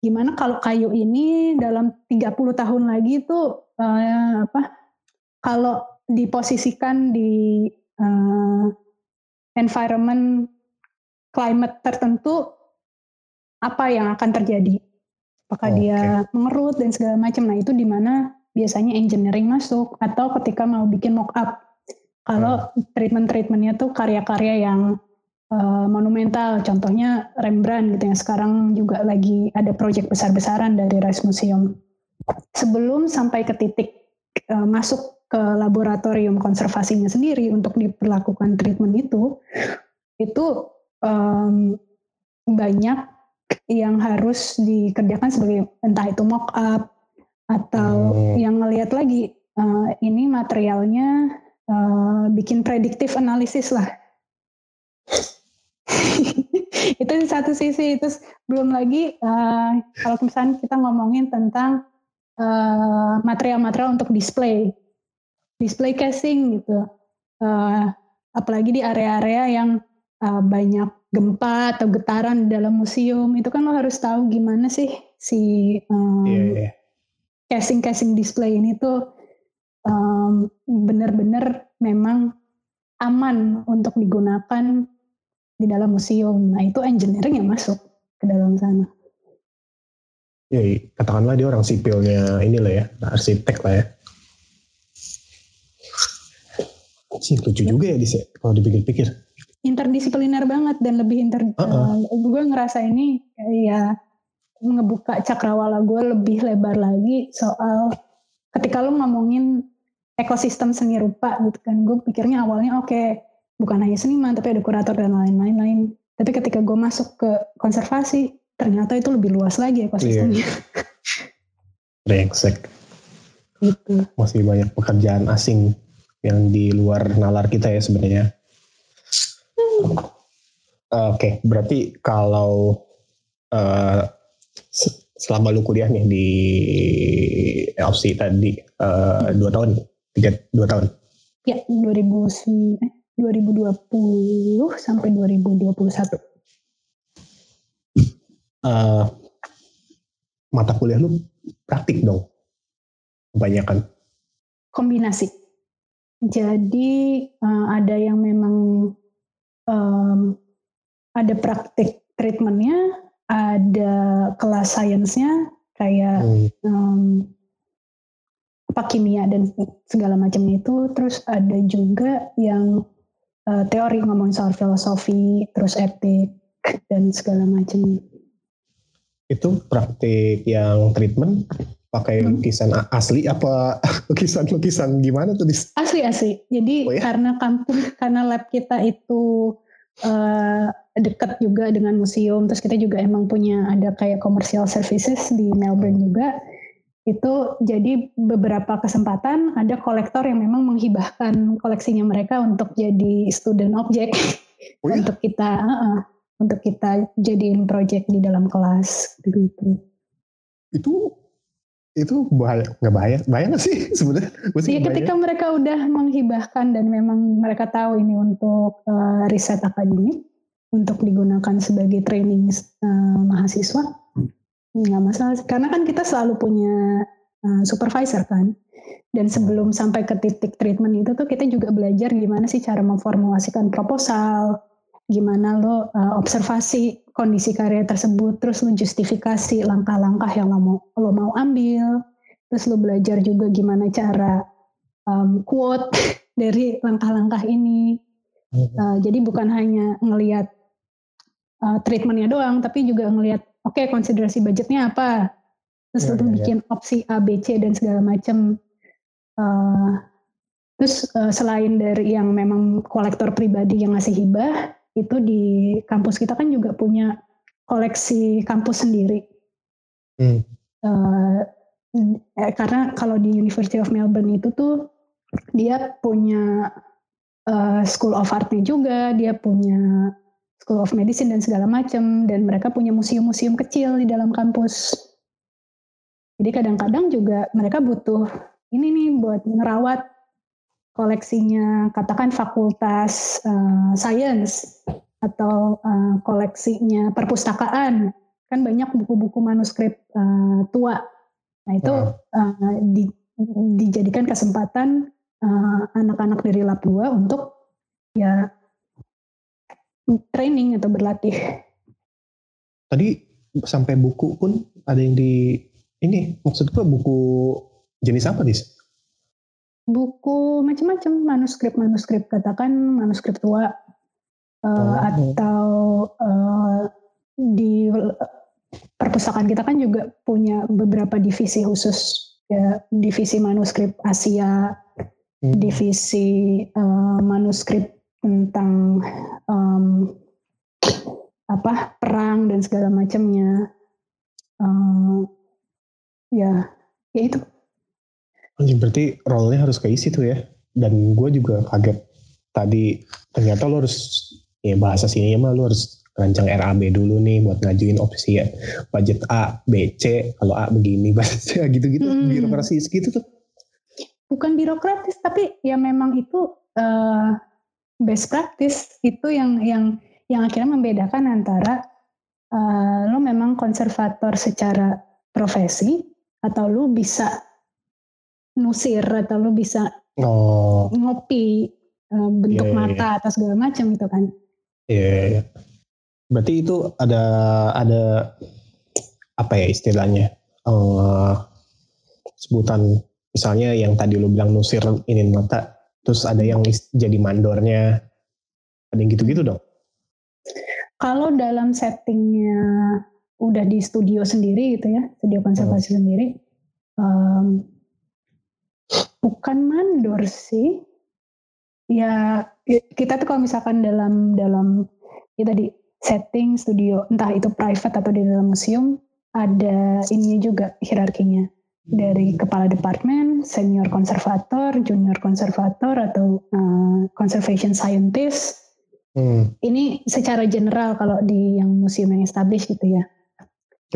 Gimana kalau kayu ini dalam 30 tahun lagi itu uh, apa kalau diposisikan di uh, environment climate tertentu apa yang akan terjadi apakah okay. dia mengerut dan segala macam nah itu di mana biasanya engineering masuk atau ketika mau bikin mock up kalau hmm. treatment-treatmentnya tuh karya-karya yang uh, monumental contohnya Rembrandt gitu yang sekarang juga lagi ada proyek besar-besaran dari Rijksmuseum sebelum sampai ke titik uh, masuk ke laboratorium konservasinya sendiri untuk diperlakukan treatment itu itu um, banyak yang harus dikerjakan sebagai entah itu mock up atau hmm. yang ngelihat lagi uh, ini materialnya uh, bikin prediktif analisis lah itu di satu sisi terus belum lagi uh, kalau misalnya kita ngomongin tentang material-material uh, untuk display display casing gitu uh, apalagi di area-area yang uh, banyak gempa atau getaran di dalam museum itu kan lo harus tahu gimana sih si um, yeah, yeah. casing casing display ini tuh um, benar-benar memang aman untuk digunakan di dalam museum. Nah itu engineering yang masuk ke dalam sana. Ya, katakanlah dia orang sipilnya inilah ya, arsitek lah ya. Sih lucu juga ya Dis ya, kalau dipikir-pikir interdisipliner banget dan lebih inter uh -uh. uh, gue ngerasa ini ya ngebuka cakrawala gue lebih lebar lagi soal ketika lo ngomongin ekosistem seni rupa gitu kan gue pikirnya awalnya oke okay, bukan hanya seniman tapi ada kurator dan lain-lain lain tapi ketika gue masuk ke konservasi ternyata itu lebih luas lagi ekosistemnya yeah. brengsek gitu. masih banyak pekerjaan asing yang di luar nalar kita ya sebenarnya Oke, okay, berarti kalau uh, selama lu kuliah nih di LC tadi uh, dua tahun, tiga dua tahun? Ya, 2000 eh, 2020 sampai 2021. Uh, mata kuliah lu praktik dong, kebanyakan. Kombinasi. Jadi uh, ada yang memang um, ada praktik treatmentnya, ada kelas sainsnya kayak hmm. um, apa kimia dan segala macamnya itu, terus ada juga yang uh, teori ngomong soal filosofi, terus etik dan segala macamnya. Itu praktik yang treatment pakai hmm. lukisan asli apa lukisan-lukisan gimana tuh? Asli asli. Jadi oh, ya? karena kampus karena lab kita itu uh, dekat juga dengan museum, terus kita juga emang punya ada kayak commercial services di Melbourne hmm. juga. Itu jadi beberapa kesempatan ada kolektor yang memang menghibahkan koleksinya mereka untuk jadi student object oh, ya? untuk kita uh, untuk kita jadiin project di dalam kelas gitu. Itu itu bahaya nggak bahaya bahaya nggak sih sebenarnya ya ketika mereka udah menghibahkan dan memang mereka tahu ini untuk uh, riset akademik untuk digunakan sebagai training uh, mahasiswa nggak masalah karena kan kita selalu punya uh, supervisor kan. Dan sebelum sampai ke titik treatment itu tuh kita juga belajar gimana sih cara memformulasikan proposal gimana lo uh, observasi kondisi karya tersebut, terus lo justifikasi langkah-langkah yang lo mau lo mau ambil, terus lo belajar juga gimana cara um, quote dari langkah-langkah ini. Uh, jadi bukan hanya ngelihat uh, treatmentnya doang, tapi juga ngelihat oke okay, konsiderasi budgetnya apa, terus ya, lo ya, bikin ya. opsi A, B, C dan segala macam. Uh, terus uh, selain dari yang memang kolektor pribadi yang ngasih hibah, itu di kampus kita kan juga punya koleksi kampus sendiri. Hmm. Uh, eh, karena kalau di University of Melbourne itu tuh dia punya uh, School of Artnya juga, dia punya School of Medicine dan segala macam, dan mereka punya museum-museum kecil di dalam kampus. Jadi kadang-kadang juga mereka butuh ini nih buat ngerawat koleksinya katakan fakultas uh, science atau uh, koleksinya perpustakaan. Kan banyak buku-buku manuskrip uh, tua. Nah itu uh, di, dijadikan kesempatan anak-anak uh, dari lab 2 untuk ya training atau berlatih. Tadi sampai buku pun ada yang di ini maksud gue buku jenis apa nih? Buku macam-macam manuskrip-manuskrip katakan manuskrip tua uh, oh. atau uh, di perpustakaan kita kan juga punya beberapa divisi khusus ya divisi manuskrip Asia, hmm. divisi uh, manuskrip tentang um, apa perang dan segala macamnya. Uh, ya, ya itu. Berarti role-nya harus keisi tuh ya. Dan gue juga kaget tadi ternyata lo harus ya bahasa sini mah lo harus rancang RAB dulu nih buat ngajuin opsi ya budget A, B, C, kalau A begini budgetnya gitu-gitu hmm. birokrasi segitu tuh. Bukan birokratis tapi ya memang itu uh, best practice itu yang yang yang akhirnya membedakan antara uh, lo memang konservator secara profesi atau lo bisa nusir atau lo bisa oh. ngopi uh, bentuk yeah, iya, mata yeah. atau segala macam gitu kan. Iya. Yeah, yeah. Berarti itu ada ada apa ya istilahnya uh, sebutan misalnya yang tadi lu bilang nusir ini mata, terus ada yang jadi mandornya, ada yang gitu-gitu dong? Kalau dalam settingnya udah di studio sendiri gitu ya, studio konservasi hmm. sendiri, um, bukan mandor sih. Ya kita tuh kalau misalkan dalam dalam ya tadi setting studio entah itu private atau di dalam museum ada ini juga hierarkinya dari kepala departemen, senior konservator, junior konservator atau uh, conservation scientist. Hmm. Ini secara general kalau di yang museum yang established gitu ya.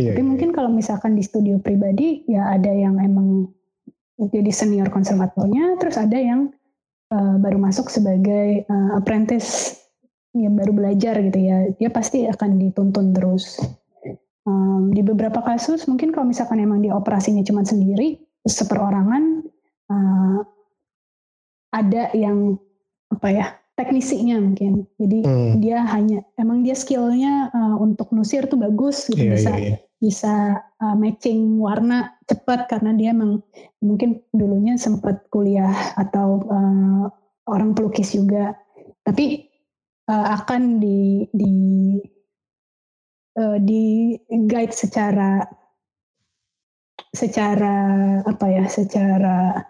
Iya, Tapi iya. mungkin kalau misalkan di studio pribadi ya ada yang emang jadi senior konservatornya, terus ada yang uh, baru masuk sebagai uh, apprentice yang baru belajar gitu ya, dia pasti akan dituntun terus. Um, di beberapa kasus mungkin kalau misalkan emang dia operasinya cuma sendiri, seperorangan, uh, ada yang apa ya teknisinya mungkin. Jadi hmm. dia hanya emang dia skillnya uh, untuk nusir tuh bagus gitu yeah, bisa yeah, yeah. bisa uh, matching warna cepat karena dia emang mungkin dulunya sempat kuliah atau uh, orang pelukis juga. Tapi uh, akan di di uh, di guide secara secara apa ya secara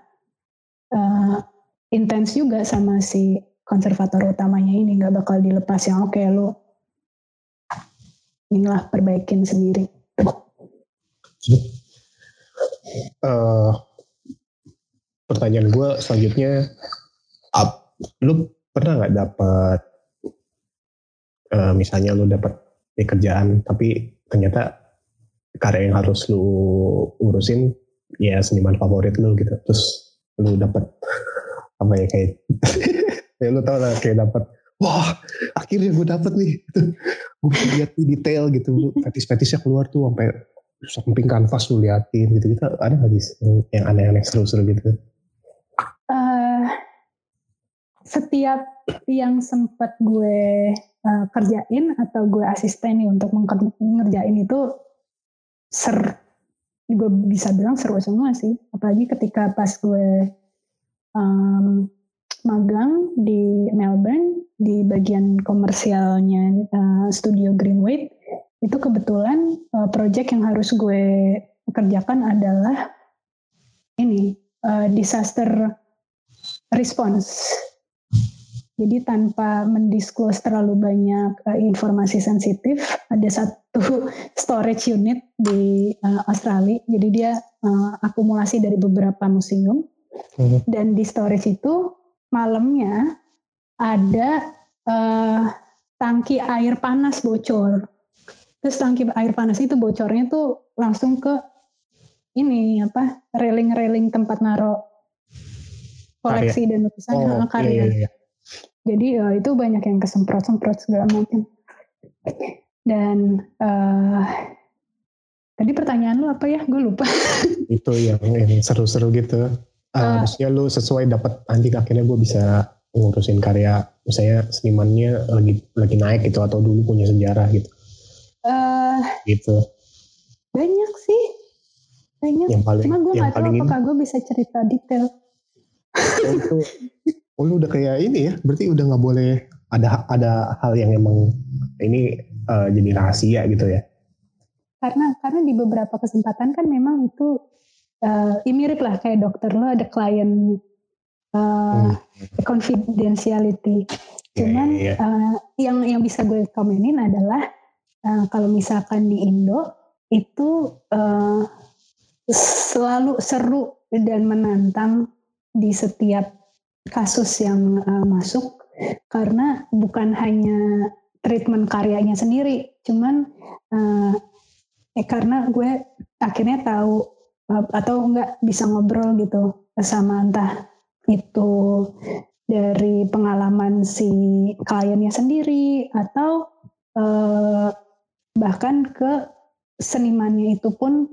uh, intens juga sama si konservator utamanya ini nggak bakal dilepas yang oke okay, lo inilah perbaikin sendiri. Uh, pertanyaan gue selanjutnya, up, lu pernah nggak dapat uh, misalnya lu dapat pekerjaan tapi ternyata karya yang harus lu urusin ya seniman favorit lu gitu. Terus lu dapat apa ya kayak ya lu tau lah kayak dapat wah akhirnya gue dapet nih. Gue lihat di detail gitu. Fetis-fetisnya keluar tuh sampai samping kanvas lu liatin gitu gitu ada nggak sih yang aneh-aneh seru-seru gitu setiap yang sempat gue uh, kerjain atau gue asisten nih untuk mengerjain itu ser gue bisa bilang seru semua sih. Apalagi ketika pas gue um, magang di Melbourne di bagian komersialnya uh, studio Greenway itu kebetulan uh, project yang harus gue kerjakan adalah ini uh, disaster response jadi tanpa mendisklose terlalu banyak uh, informasi sensitif, ada satu storage unit di uh, Australia. Jadi dia uh, akumulasi dari beberapa museum. Hmm. Dan di storage itu malamnya ada uh, tangki air panas bocor. Terus tangki air panas itu bocornya tuh langsung ke ini apa railing-railing tempat naruh koleksi karya. dan lukisan oh, karya. Iya, iya. Jadi uh, itu banyak yang kesemprot-semprot segala macam. Dan uh, tadi pertanyaan lu apa ya? Gue lupa. itu yang, yang seru-seru gitu. Uh, uh, maksudnya lu sesuai dapat nanti akhirnya gue bisa ngurusin karya misalnya senimannya lagi lagi naik gitu atau dulu punya sejarah gitu Eh, gitu banyak sih. Banyak. yang paling Cuma gue gak tahu apakah gue bisa cerita detail. oh, itu oh, lu udah kayak ini ya berarti udah nggak boleh ada ada hal yang emang ini eh, jadi rahasia gitu ya Karena karena di beberapa kesempatan kan memang itu ya mirip lah kayak dokter lo ada klien eh, Hmm. confidentiality. Cuman iya, iya. eh, yang yang bisa gue komenin adalah eh, kalau misalkan di Indo itu eh, selalu seru dan menantang di setiap kasus yang eh, masuk karena bukan hanya treatment karyanya sendiri, cuman eh, eh, karena gue akhirnya tahu eh, atau enggak bisa ngobrol gitu sama entah itu dari pengalaman si kliennya sendiri atau eh, bahkan ke senimannya itu pun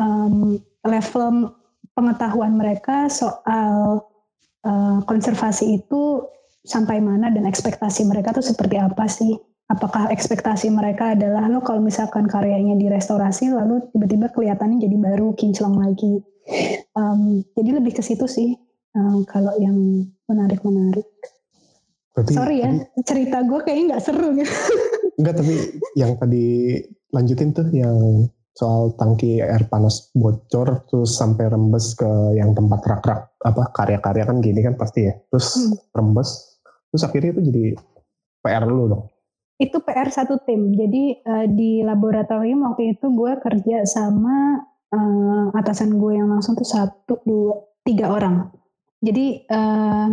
em, level pengetahuan mereka soal eh, konservasi itu sampai mana dan ekspektasi mereka tuh seperti apa sih? Apakah ekspektasi mereka adalah lo kalau misalkan karyanya direstorasi lalu tiba-tiba kelihatannya jadi baru kinclong lagi. Em, jadi lebih ke situ sih em, kalau yang menarik-menarik. berarti Sorry ya, tadi- cerita gue kayaknya nggak seru gitu. enggak tapi yang tadi lanjutin tuh yang soal tangki air panas bocor terus sampai rembes ke yang tempat rak-rak apa karya-karya kan gini kan pasti ya terus Hmm. rembes terus akhirnya itu jadi PR lu dong Itu PR satu tim. Jadi eh, di laboratorium waktu itu gue kerja sama eh, atasan gue yang langsung tuh satu, dua, tiga orang. Jadi eh,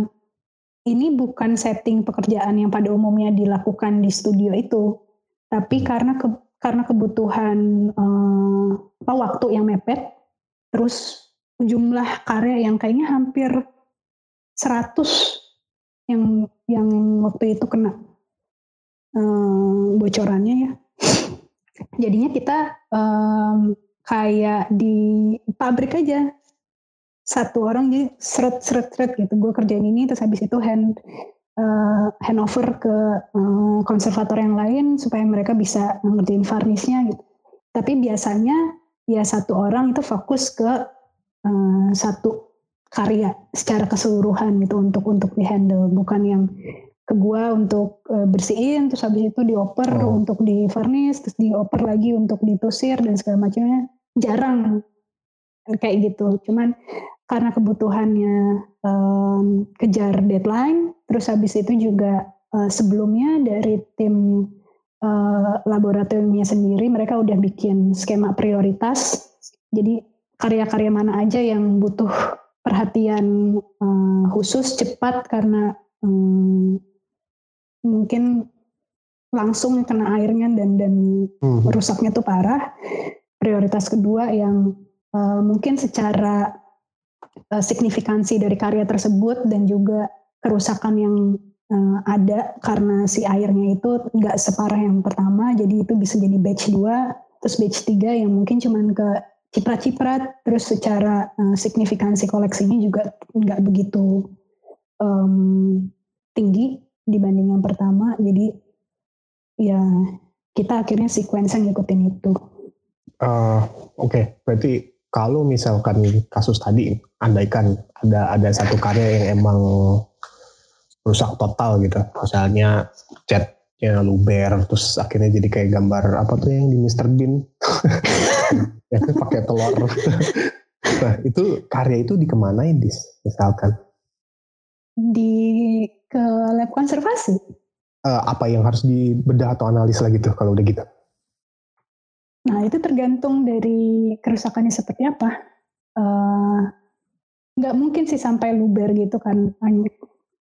ini bukan setting pekerjaan yang pada umumnya dilakukan di studio itu, tapi karena ke- karena kebutuhan eh, waktu yang mepet, terus jumlah karya yang kayaknya hampir 100 yang yang waktu itu kena eh, bocorannya ya. Jadinya kita em, kayak di pabrik aja satu orang jadi seret seret seret gitu. Gue kerjain ini terus habis itu hand eh, handover ke eh, konservator yang lain supaya mereka bisa ngerjain varnisnya gitu. Tapi biasanya ya satu orang itu fokus ke eh, satu karya secara keseluruhan gitu untuk untuk dihandle bukan yang ke gua untuk eh, bersihin terus habis itu dioper Oh. untuk di varnish terus dioper lagi untuk ditusir dan segala macamnya jarang kayak gitu cuman karena kebutuhannya em, kejar deadline terus habis itu juga eh, sebelumnya dari tim eh, laboratoriumnya sendiri mereka udah bikin skema prioritas jadi karya-karya mana aja yang butuh perhatian eh, khusus cepat karena em, mungkin langsung kena airnya dan dan Hmm. rusaknya tuh parah. Prioritas kedua yang eh, mungkin secara eh, signifikansi dari karya tersebut dan juga kerusakan yang eh, ada karena si airnya itu nggak separah yang pertama, jadi itu bisa jadi batch 2, terus batch 3 yang mungkin cuman ke ciprat-ciprat, terus secara eh, signifikansi koleksinya juga nggak begitu em, tinggi dibanding yang pertama, jadi ya kita akhirnya sequence ngikutin itu. Eh, Oke, berarti kalau misalkan kasus tadi, andaikan ada ada satu karya yang emang rusak total gitu, misalnya catnya luber, terus akhirnya jadi kayak gambar apa tuh yang di Mr. Bean, yang pakai telur. nah itu karya itu dikemanain dis, misalkan Di ke lab konservasi. Eh, apa yang harus dibedah atau analis lagi tuh kalau udah gitu? Nah, itu tergantung dari kerusakannya seperti apa. Eh, Nggak mungkin sih sampai luber gitu kan, hanya,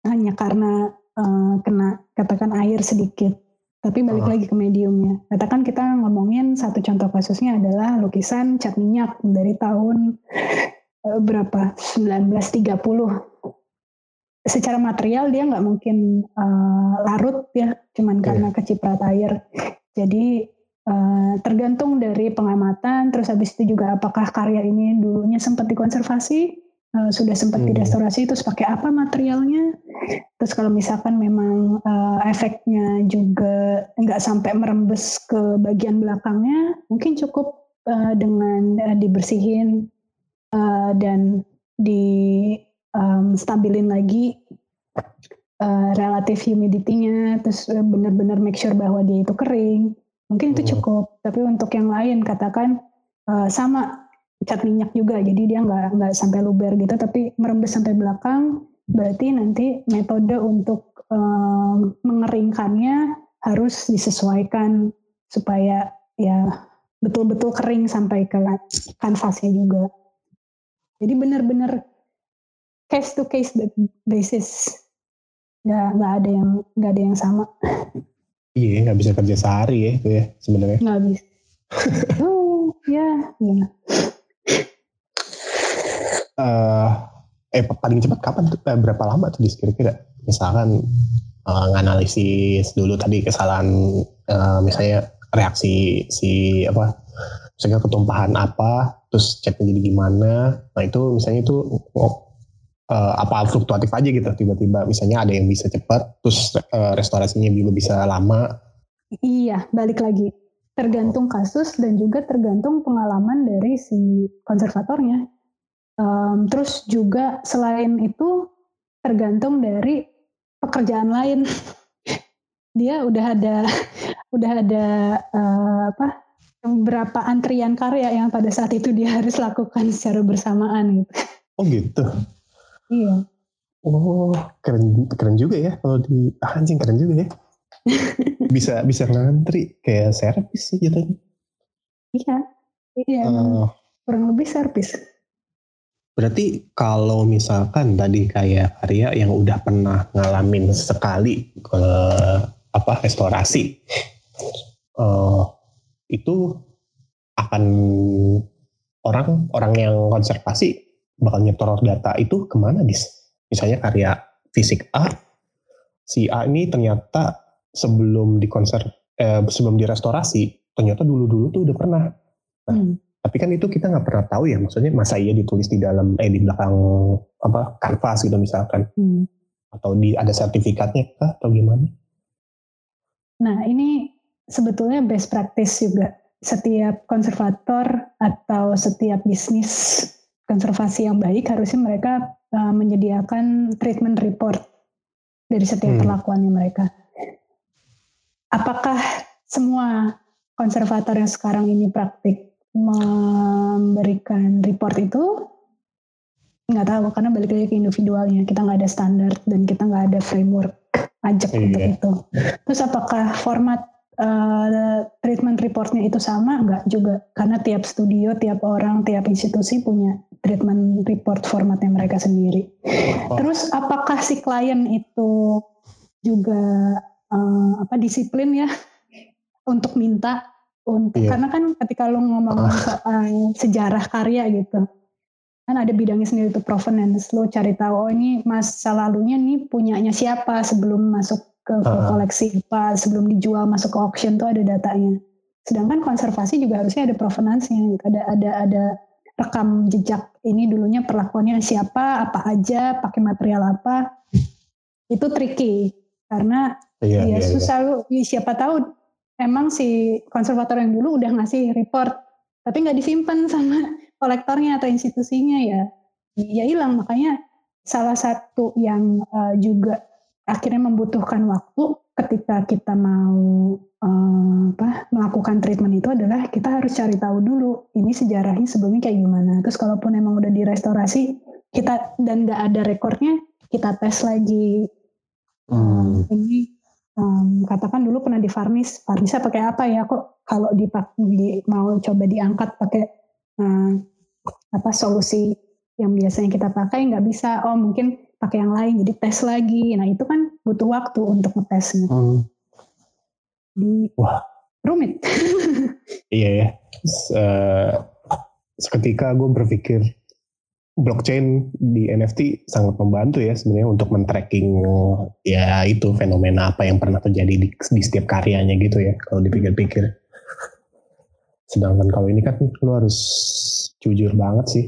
hanya karena eh, kena katakan air sedikit. Tapi balik Oh. lagi ke mediumnya. Katakan kita ngomongin satu contoh kasusnya adalah lukisan cat minyak dari tahun eh, berapa? 1930. Secara material dia nggak mungkin eh, larut ya, cuman Iya. karena keciprat air. Jadi Eh, tergantung dari pengamatan, terus habis itu juga apakah karya ini dulunya sempat dikonservasi, eh, sudah sempat Hmm. direstorasi, terus pakai apa materialnya, Terus kalau misalkan memang uh, efeknya juga nggak sampai merembes ke bagian belakangnya, mungkin cukup uh, dengan uh, dibersihin uh, dan di um, stabilin lagi uh, relatif humidity-nya, terus benar-benar make sure bahwa dia itu kering. Mungkin itu hmm. cukup. Tapi untuk yang lain katakan uh, sama cat minyak juga, jadi dia nggak nggak sampai luber gitu, tapi merembes sampai belakang berarti nanti metode untuk um, mengeringkannya harus disesuaikan supaya ya betul-betul kering sampai ke kanvasnya juga. Jadi benar-benar case to case basis, nggak nggak ada yang nggak ada yang sama. Iya, nggak bisa kerja sehari ya itu ya sebenarnya. Nggak bisa. oh, ya, ya. Uh, eh paling cepat kapan tuh eh, berapa lama tuh kira-kira misalkan uh, nganalisis dulu tadi kesalahan uh, misalnya reaksi si apa misalnya ketumpahan apa terus catnya jadi gimana nah itu misalnya itu uh, apa fluktuatif aja gitu tiba-tiba misalnya ada yang bisa cepat terus uh, restorasinya juga bisa lama iya balik lagi tergantung kasus dan juga tergantung pengalaman dari si konservatornya Um, terus juga selain itu tergantung dari pekerjaan lain. Dia udah ada udah ada uh, apa beberapa antrian karya yang pada saat itu dia harus lakukan secara bersamaan gitu. Oh gitu. Iya. Oh keren keren juga ya kalau di ah, anjing keren juga ya. bisa bisa ngantri kayak servis sih gitu. Iya. Iya. Uh, kurang lebih servis. Berarti kalau misalkan tadi kayak karya yang udah pernah ngalamin sekali ke apa restorasi, uh, itu akan orang orang yang konservasi bakal nyetor data itu ke mana dis? Misalnya karya fisik A, si A ini ternyata sebelum dikonser eh, sebelum direstorasi ternyata dulu-dulu tuh udah pernah. Nah, hmm tapi kan itu kita nggak pernah tahu ya, maksudnya masa iya ditulis di dalam eh di belakang apa kanvas gitu misalkan, hmm. atau di ada sertifikatnya kah atau gimana? Nah ini sebetulnya best practice juga. Setiap konservator atau setiap bisnis konservasi yang baik harusnya mereka uh, menyediakan treatment report dari setiap hmm. perlakuannya mereka. Apakah semua konservator yang sekarang ini praktik memberikan report itu nggak tahu karena balik lagi ke individualnya kita nggak ada standar dan kita nggak ada framework pajak iya. untuk itu terus apakah format uh, treatment reportnya itu sama nggak juga karena tiap studio tiap orang tiap institusi punya treatment report formatnya mereka sendiri oh. terus apakah si klien itu juga uh, apa disiplin ya untuk minta untuk yeah. karena kan ketika lo ngomong oh. soal sejarah karya gitu kan ada bidangnya sendiri itu provenance lo cari tahu oh ini masa lalunya nih punyanya siapa sebelum masuk ke, ke uh. koleksi apa sebelum dijual masuk ke auction tuh ada datanya sedangkan konservasi juga harusnya ada provenance-nya gitu. ada ada ada rekam jejak ini dulunya perlakuannya siapa apa aja pakai material apa itu tricky karena iya, ya iya, susah iya. lu siapa tahu emang si konservator yang dulu udah ngasih report tapi nggak disimpan sama kolektornya atau institusinya ya ya hilang makanya salah satu yang uh, juga akhirnya membutuhkan waktu ketika kita mau uh, apa melakukan treatment itu adalah kita harus cari tahu dulu ini sejarahnya sebelumnya kayak gimana terus kalaupun emang udah direstorasi kita dan nggak ada rekornya kita tes lagi hmm. ini um, katakan dulu pernah di varnish, varnisnya pakai apa ya? Kok kalau di, di mau coba diangkat pakai um, apa solusi yang biasanya kita pakai nggak bisa. Oh mungkin pakai yang lain, jadi tes lagi. Nah itu kan butuh waktu untuk ngetesnya. Hmm. Di, Wah. Rumit. iya ya. Uh, seketika gue berpikir blockchain di NFT sangat membantu ya sebenarnya untuk men-tracking ya itu fenomena apa yang pernah terjadi di, di setiap karyanya gitu ya kalau dipikir-pikir. Sedangkan kalau ini kan lu harus jujur banget sih.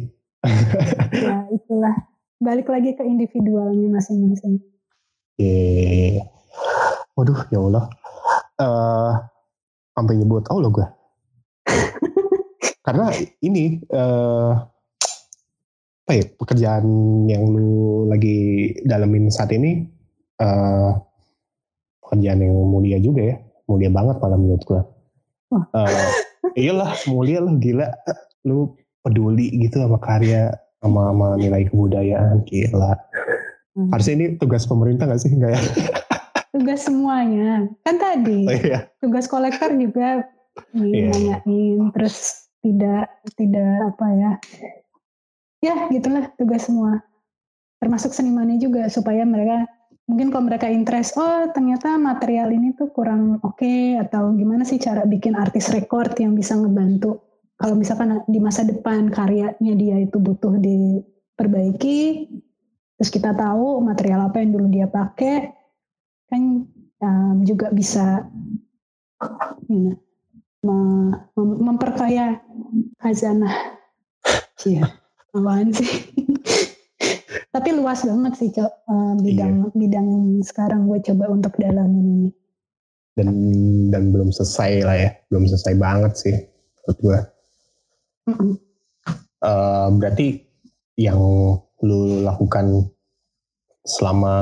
ya itulah balik lagi ke individualnya masing-masing. Eh, waduh ya Allah. Eh, sampai nyebut Allah gue. Karena ini eh apa ya pekerjaan yang lu lagi dalemin saat ini eh pekerjaan yang mulia juga ya, mulia banget malah menurut gue. Eh, iyalah mulia lu gila, lu peduli gitu sama karya sama, sama nilai kebudayaan gila. Hmm. Harusnya ini tugas pemerintah gak sih? Enggak ya? Tugas semuanya. Kan tadi Oh, iya. tugas kolektor juga nanyain terus tidak tidak apa ya. Ya, gitulah tugas semua. Termasuk senimannya juga supaya mereka mungkin kalau mereka interest, oh ternyata material ini tuh kurang oke atau gimana sih cara bikin artis record yang bisa ngebantu kalau misalkan di masa depan karyanya dia itu butuh diperbaiki, terus kita tahu material apa yang dulu dia pakai, kan um, juga bisa you know, me- mem- memperkaya khazanah. Iya, apaan sih? Tapi luas banget sih, Cok. Eh, bidang bidang yang sekarang gue coba untuk dalamin ini. Dan dan belum selesai lah ya, belum selesai banget sih menurut gue. Mm-mm. Eh, berarti yang lu lakukan selama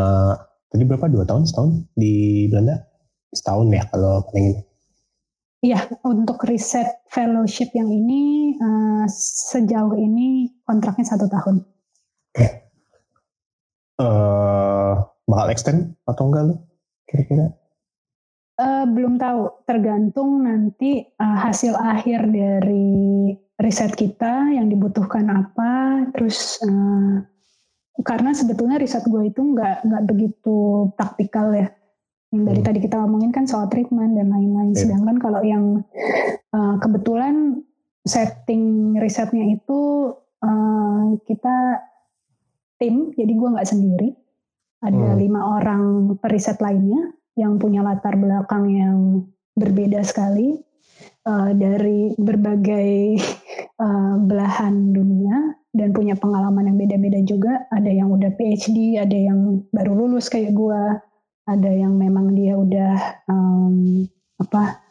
tadi berapa? Dua tahun? Setahun? Di Belanda? Setahun ya kalau paling ini Iya, untuk riset fellowship yang ini eh, sejauh ini kontraknya satu tahun. eh bakal extend atau enggak lu kira-kira? Eh, belum tahu, tergantung nanti eh, hasil akhir dari riset kita yang dibutuhkan apa, terus eh, karena sebetulnya riset gue itu nggak nggak begitu praktikal ya. Yang dari Hmm. tadi kita ngomongin kan soal treatment dan lain-lain. Iya. Sedangkan kalau yang eh, kebetulan setting risetnya itu eh, kita tim, jadi gue nggak sendiri. Ada Hmm. lima orang periset lainnya yang punya latar belakang yang berbeda sekali eh, dari berbagai eh, belahan dunia dan punya pengalaman yang beda-beda juga. Ada yang udah PhD, ada yang baru lulus kayak gua, ada yang memang dia udah em, apa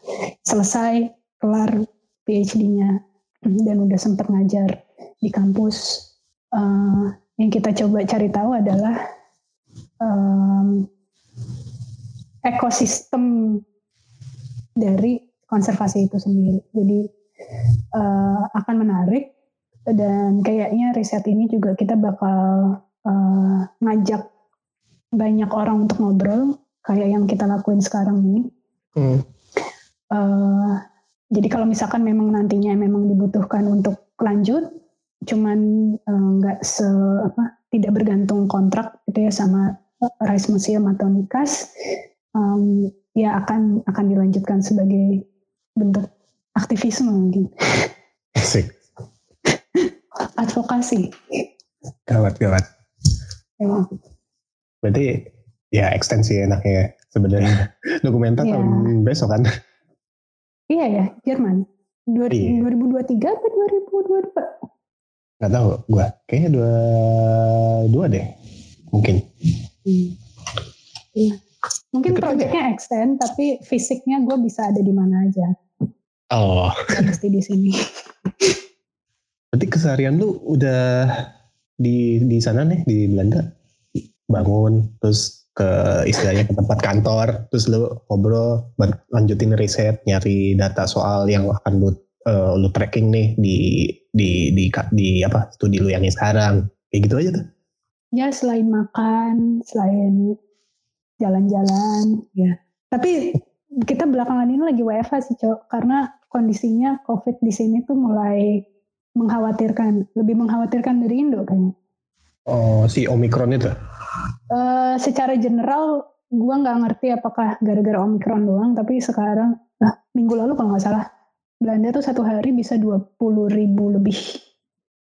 selesai kelar PhD-nya dan udah sempat ngajar di kampus. Eh, yang kita coba cari tahu adalah em, ekosistem dari konservasi itu sendiri. Jadi eh, akan menarik dan kayaknya riset ini juga kita bakal eh, ngajak banyak orang untuk ngobrol kayak yang kita lakuin sekarang ini. Hmm. Eh, jadi kalau misalkan memang nantinya memang dibutuhkan untuk lanjut, cuman eh, nggak se apa tidak bergantung kontrak gitu ya sama Rice Museum atau Nikas, em, ya akan akan dilanjutkan sebagai bentuk aktivisme mungkin asik advokasi. gawat gawat Ya. berarti ya ekstensi enaknya sebenarnya dokumenter Iya. tahun besok kan Iya ya, Jerman. Dua- Iya. 2023 atau 2022? nggak tahu gua kayaknya dua dua deh mungkin Hmm. Iya. Mungkin Deket kan proyeknya extend, tapi fisiknya gue bisa ada di mana aja. oh Gak mesti di sini. berarti keseharian lu udah di di sana nih di Belanda bangun terus ke istilahnya ke tempat kantor terus lu ngobrol lanjutin riset nyari data soal yang akan lu eh, lu tracking nih di di di ka- di apa studi lu yang sekarang kayak gitu aja tuh Ya selain makan, selain jalan-jalan, ya. Tapi kita belakangan ini lagi WFH sih, Cok. Karena kondisinya COVID di sini tuh mulai mengkhawatirkan, lebih mengkhawatirkan dari Indo kayaknya. oh si omikron itu? Eh, secara general gua nggak ngerti apakah gara-gara omikron doang tapi sekarang nah, minggu lalu kalau nggak salah Belanda tuh satu hari bisa 20 ribu lebih.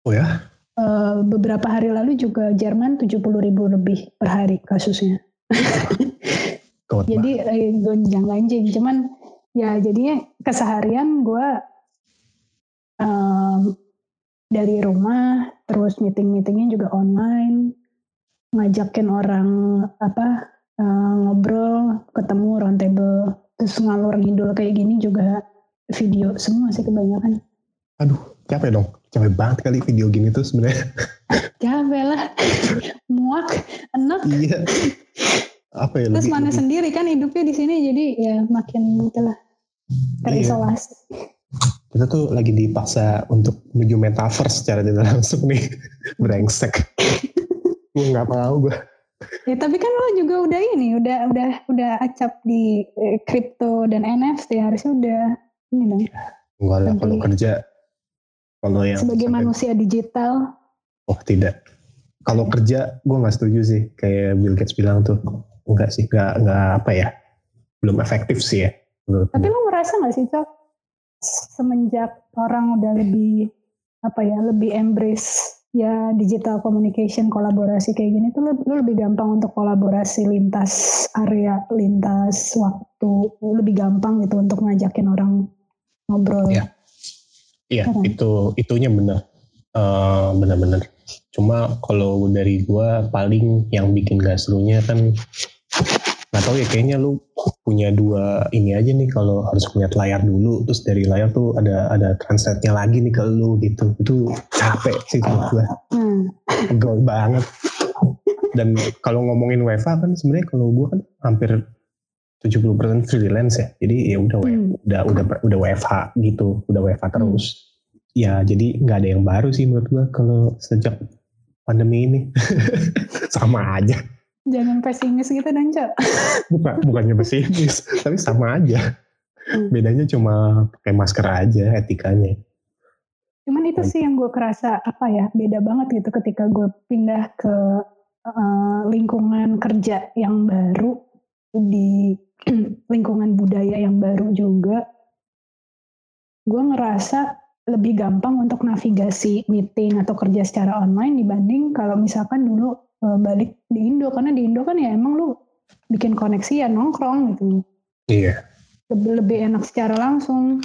Oh ya? Eh, beberapa hari lalu juga Jerman 70 ribu lebih per hari kasusnya. Jadi eh, gonjang ganjing. Cuman ya jadinya keseharian gua em, dari rumah terus meeting meetingnya juga online ngajakin orang apa eh, ngobrol, ketemu roundtable, terus ngalur ngidul kayak gini juga video semua sih kebanyakan. Capek dong. Capek banget kali video gini tuh sebenarnya. Capek lah, muak, enak. iya. Apa ya Terus lebih, mana lebih- sendiri kan hidupnya di sini jadi ya makin gitu lah terisolasi. Kita tuh lagi dipaksa untuk menuju metaverse secara tidak langsung nih. Brengsek. gue nggak mau gue. Ya tapi kan lo juga udah ini, udah udah udah acap di eh, kripto dan NFT harusnya udah ini dong. Enggak lah kalau kerja. Kalau yang Sebagai sampai- manusia digital, Oh tidak. Kalau kerja gue nggak setuju sih. Kayak Bill Gates bilang tuh. Enggak sih. Nggak, nggak apa ya. Belum efektif sih ya. tapi lo ngerasa nggak sih cok semenjak orang udah lebih apa ya lebih embrace ya digital communication kolaborasi kayak gini tuh lo lebih gampang untuk kolaborasi lintas area lintas waktu lebih gampang gitu untuk ngajakin orang ngobrol Iya. Iya Kan? itu itunya benar. Eh, benar-benar. Cuma kalau dari gue paling yang bikin gak serunya kan tahu ya kayaknya lu punya dua ini aja nih kalau harus ngeliat layar dulu terus dari layar tuh ada ada translate-nya lagi nih ke lu gitu. Itu capek sih menurut gue nah pegel banget. Dan kalau ngomongin WFA kan sebenarnya kalau gue kan hampir 70% freelance ya. Jadi ya udah hmm. udah udah udah WFH gitu udah WFH terus. Ya jadi nggak ada yang baru sih menurut gue kalau sejak pandemi ini. Sama aja jangan pesimis gitu dan cok bukan bukannya pesimis tapi sama aja Hmm. bedanya cuma pakai masker aja etikanya Cuman itu sih yang gue kerasa apa ya beda banget gitu ketika gue pindah ke eh, lingkungan kerja yang baru di lingkungan budaya yang baru juga. Gue ngerasa lebih gampang untuk navigasi meeting atau kerja secara online dibanding kalau misalkan dulu eh, balik di Indo karena di Indo kan ya emang lu bikin koneksi ya nongkrong gitu iya lebih, lebih enak secara langsung.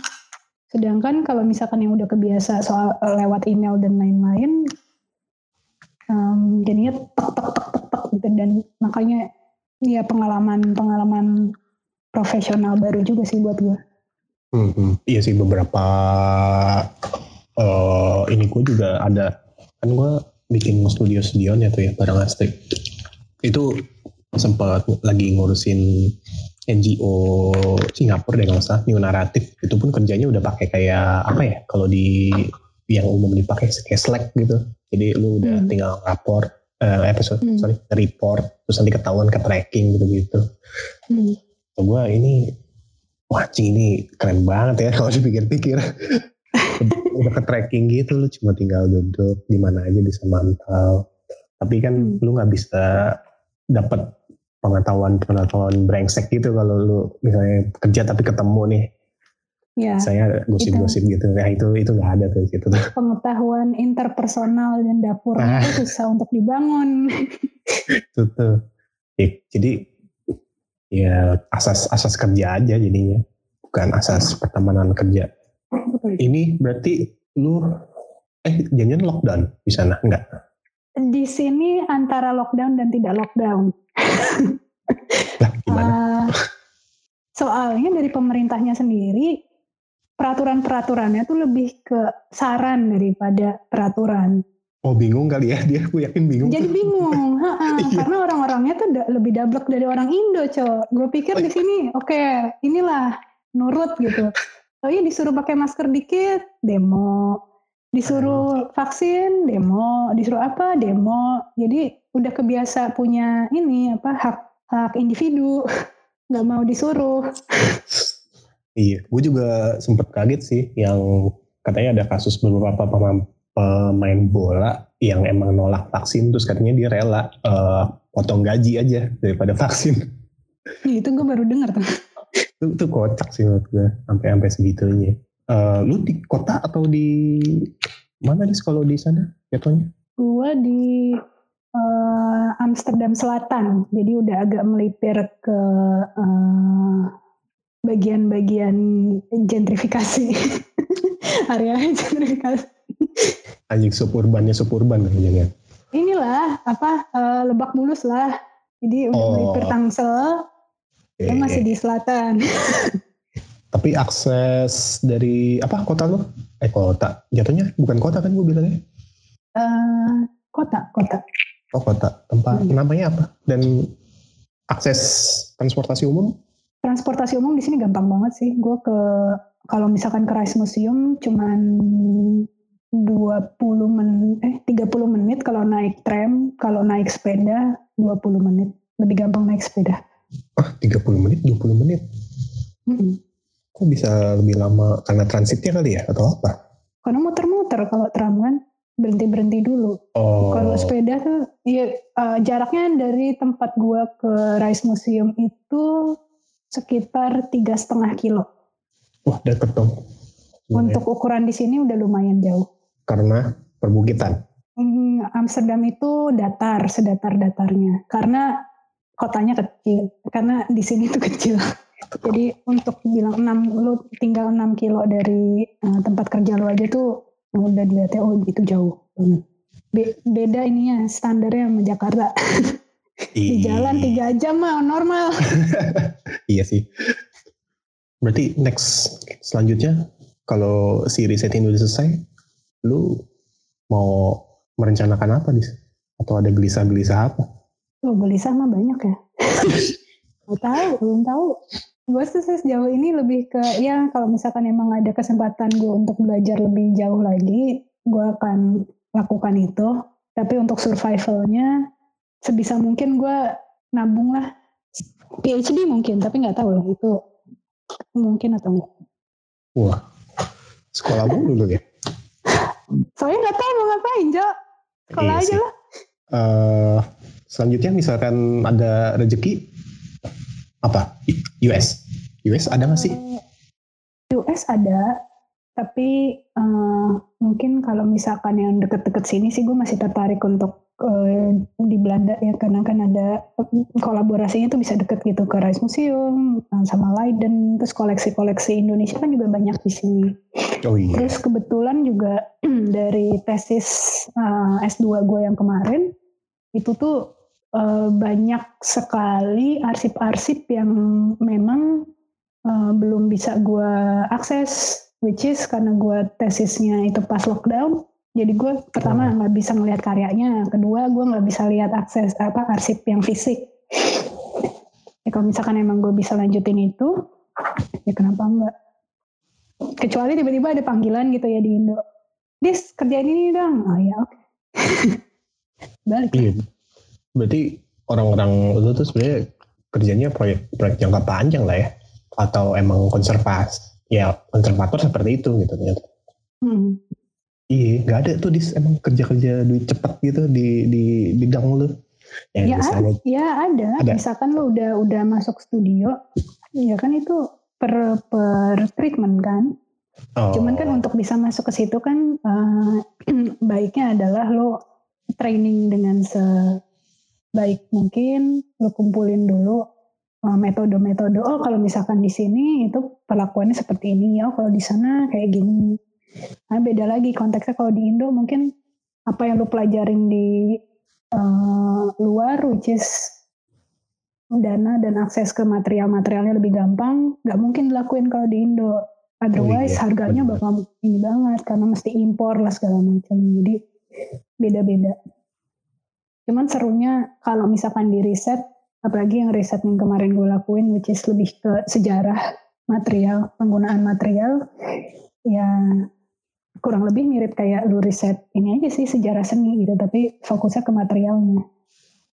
Sedangkan kalau misalkan yang udah kebiasa soal eh, lewat email dan lain-lain, em, jadinya tek tek tek tek tek gitu dan makanya ya pengalaman pengalaman profesional baru juga sih buat gue. Mhm. iya sih beberapa eh ini gue juga ada kan gue bikin studio studionya tuh ya bareng Astrid itu sempat lagi ngurusin NGO Singapura deh kalau nggak salah New Narrative itu pun kerjanya udah pakai kayak apa ya kalau di yang umum dipakai kayak Slack gitu jadi lu udah Hmm. tinggal rapor eh episode Hmm. sorry report terus nanti ketahuan ke tracking gitu gitu Hmm. gue ini wah ini keren banget ya kalau dipikir-pikir udah ke tracking gitu lu cuma tinggal duduk di mana aja bisa mantau. Tapi kan Hmm. lu nggak bisa dapat pengetahuan pengetahuan brengsek gitu kalau lu misalnya kerja tapi ketemu nih. Ya saya gosip-gosip gitu. Nah itu itu nggak ada tuh gitu tuh. Pengetahuan interpersonal dan dapurnya Ah. itu susah untuk dibangun. itu tuh. Ya, jadi ya asas asas kerja aja jadinya. Bukan asas pertemanan kerja ini berarti lu eh jangan lockdown di sana enggak Di sini antara lockdown dan tidak lockdown. lah gimana Ah, soalnya dari pemerintahnya sendiri peraturan-peraturannya tuh lebih ke saran daripada peraturan. oh bingung kali ya dia gue yakin bingung Jadi bingung, ha-ha, Iya. karena orang-orangnya tuh da- lebih dablek dari orang Indo, cowok. Gue pikir di sini, oke, inilah nurut gitu. Oh iya disuruh pakai masker dikit, demo. Disuruh vaksin, demo. Disuruh apa, demo. Jadi udah kebiasa punya ini apa hak hak individu, nggak mau disuruh. iya gue juga sempet kaget sih yang katanya ada kasus beberapa pemain, pemain bola yang emang nolak vaksin terus katanya dia rela eh, potong gaji aja daripada vaksin Ih, itu gue baru dengar tuh. Itu, itu kocak sih menurut gue sampai sampai segitunya Eh, lu di kota atau di mana nih kalau di sana jatuhnya? Gue di eh, Amsterdam Selatan, jadi udah agak melipir ke eh, bagian-bagian gentrifikasi, area gentrifikasi. anjing suburbannya suburban kan Inilah apa eh, Lebak Bulus lah, Jadi udah Oh. melipir Tangsel, Eh, dia masih di selatan. Tapi akses dari apa kota lu? Eh kota, jatuhnya bukan kota kan gue bilangnya? Eh, kota, kota. Oh kota, tempat Hmm. namanya apa? Dan akses transportasi umum? Transportasi umum di sini gampang banget sih. Gue ke kalau misalkan ke Rice Museum cuman 20 men eh 30 menit kalau naik tram, kalau naik sepeda 20 menit. Lebih gampang naik sepeda. Ah 30 menit, 20 menit. Mm-mm. Kok bisa lebih lama karena transitnya kali ya atau apa? Karena muter-muter kalau tram kan berhenti-berhenti dulu. Oh, Kalau sepeda tuh ya eh, jaraknya dari tempat gua ke Rice Museum itu sekitar tiga setengah kilo. wah deket dong. Untuk ukuran di sini udah lumayan jauh. karena perbukitan. Hmm, Amsterdam itu datar, sedatar-datarnya. Karena kotanya kecil. Karena di sini tuh kecil. Jadi untuk bilang 6, lu tinggal 6 kilo dari eh, tempat kerja lu aja tuh udah dilihatnya oh itu jauh banget. Be- beda ininya standarnya sama Jakarta. di jalan 3 jam mah normal. Iya sih. Berarti next selanjutnya kalau si riset ini udah selesai, lu mau merencanakan apa nih? Atau ada gelisah-gelisah apa? Oh, gelisah mah banyak ya. Gak tahu, belum tahu. Gue sih sejauh ini lebih ke ya kalau misalkan emang ada kesempatan gue untuk belajar lebih jauh lagi, gue akan lakukan itu. Tapi untuk survivalnya sebisa mungkin gue nabung lah. PhD mungkin, tapi nggak tahu lah itu mungkin atau enggak. Wah, sekolah mulu lu ya? Soalnya nggak tahu mau ngapain, Jo. Sekolah Iya aja sih. lah. Eh, selanjutnya misalkan ada rezeki, apa? US? US ada nggak sih? Eh, US ada, tapi eh, mungkin kalau misalkan yang deket-deket sini sih gue masih tertarik untuk eh, di Belanda ya karena kan ada kolaborasinya tuh bisa deket gitu ke Rice Museum eh, sama Leiden terus koleksi-koleksi Indonesia kan juga banyak di sini. Oh iya. Terus kebetulan juga dari tesis eh, S2 gue yang kemarin itu tuh eh, banyak sekali arsip-arsip yang memang eh, belum bisa gue akses, which is karena gue tesisnya itu pas lockdown. Jadi gue pertama Oh. nggak bisa ngelihat karyanya, kedua gue nggak bisa lihat akses apa arsip yang fisik. Ya kalau misalkan emang gue bisa lanjutin itu, ya kenapa enggak? Kecuali tiba-tiba ada panggilan gitu ya di Indo. Dis kerjain ini dong. Oh ya oke. Balik. Iya. Berarti orang-orang itu tuh sebenarnya kerjanya proyek proyek jangka panjang lah ya, atau emang konservasi? Ya konservator seperti itu gitu ternyata. Hmm. Iya, nggak ada tuh dis emang kerja-kerja duit cepet gitu di di bidang lu. Ya, Ya, misalnya, Ya ada. Ada. Misalkan lo udah udah masuk studio, ya kan itu per per treatment kan. oh, Cuman kan untuk bisa masuk ke situ kan eh, baiknya adalah lo training dengan sebaik mungkin, lo kumpulin dulu eh, metode-metode. Oh kalau misalkan di sini itu perlakuannya seperti ini, oh kalau di sana kayak gini. Nah beda lagi konteksnya kalau di Indo mungkin apa yang lo pelajarin di eh, luar, which is dana dan akses ke material-materialnya lebih gampang, nggak mungkin dilakuin kalau di Indo. Otherwise iya, harganya bakal ini banget karena mesti impor lah segala macam. Jadi beda-beda. Cuman serunya kalau misalkan di riset, apalagi yang riset yang kemarin gue lakuin, which is lebih ke sejarah material, penggunaan material, ya kurang lebih mirip kayak lu riset ini aja sih sejarah seni gitu, tapi fokusnya ke materialnya.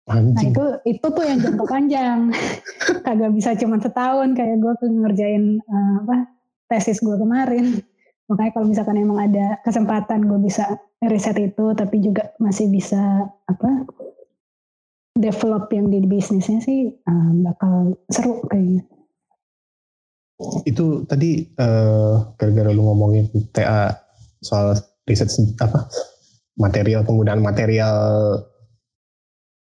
Nah anjing. itu itu tuh yang jangka panjang, kagak bisa cuma setahun kayak gue ngerjain eh, apa tesis gue kemarin. Makanya kalau misalkan emang ada kesempatan gue bisa riset itu, tapi juga masih bisa apa develop yang di bisnisnya sih eh, bakal seru kayaknya. Itu tadi eh, gara-gara lu ngomongin TA soal riset se- apa material penggunaan material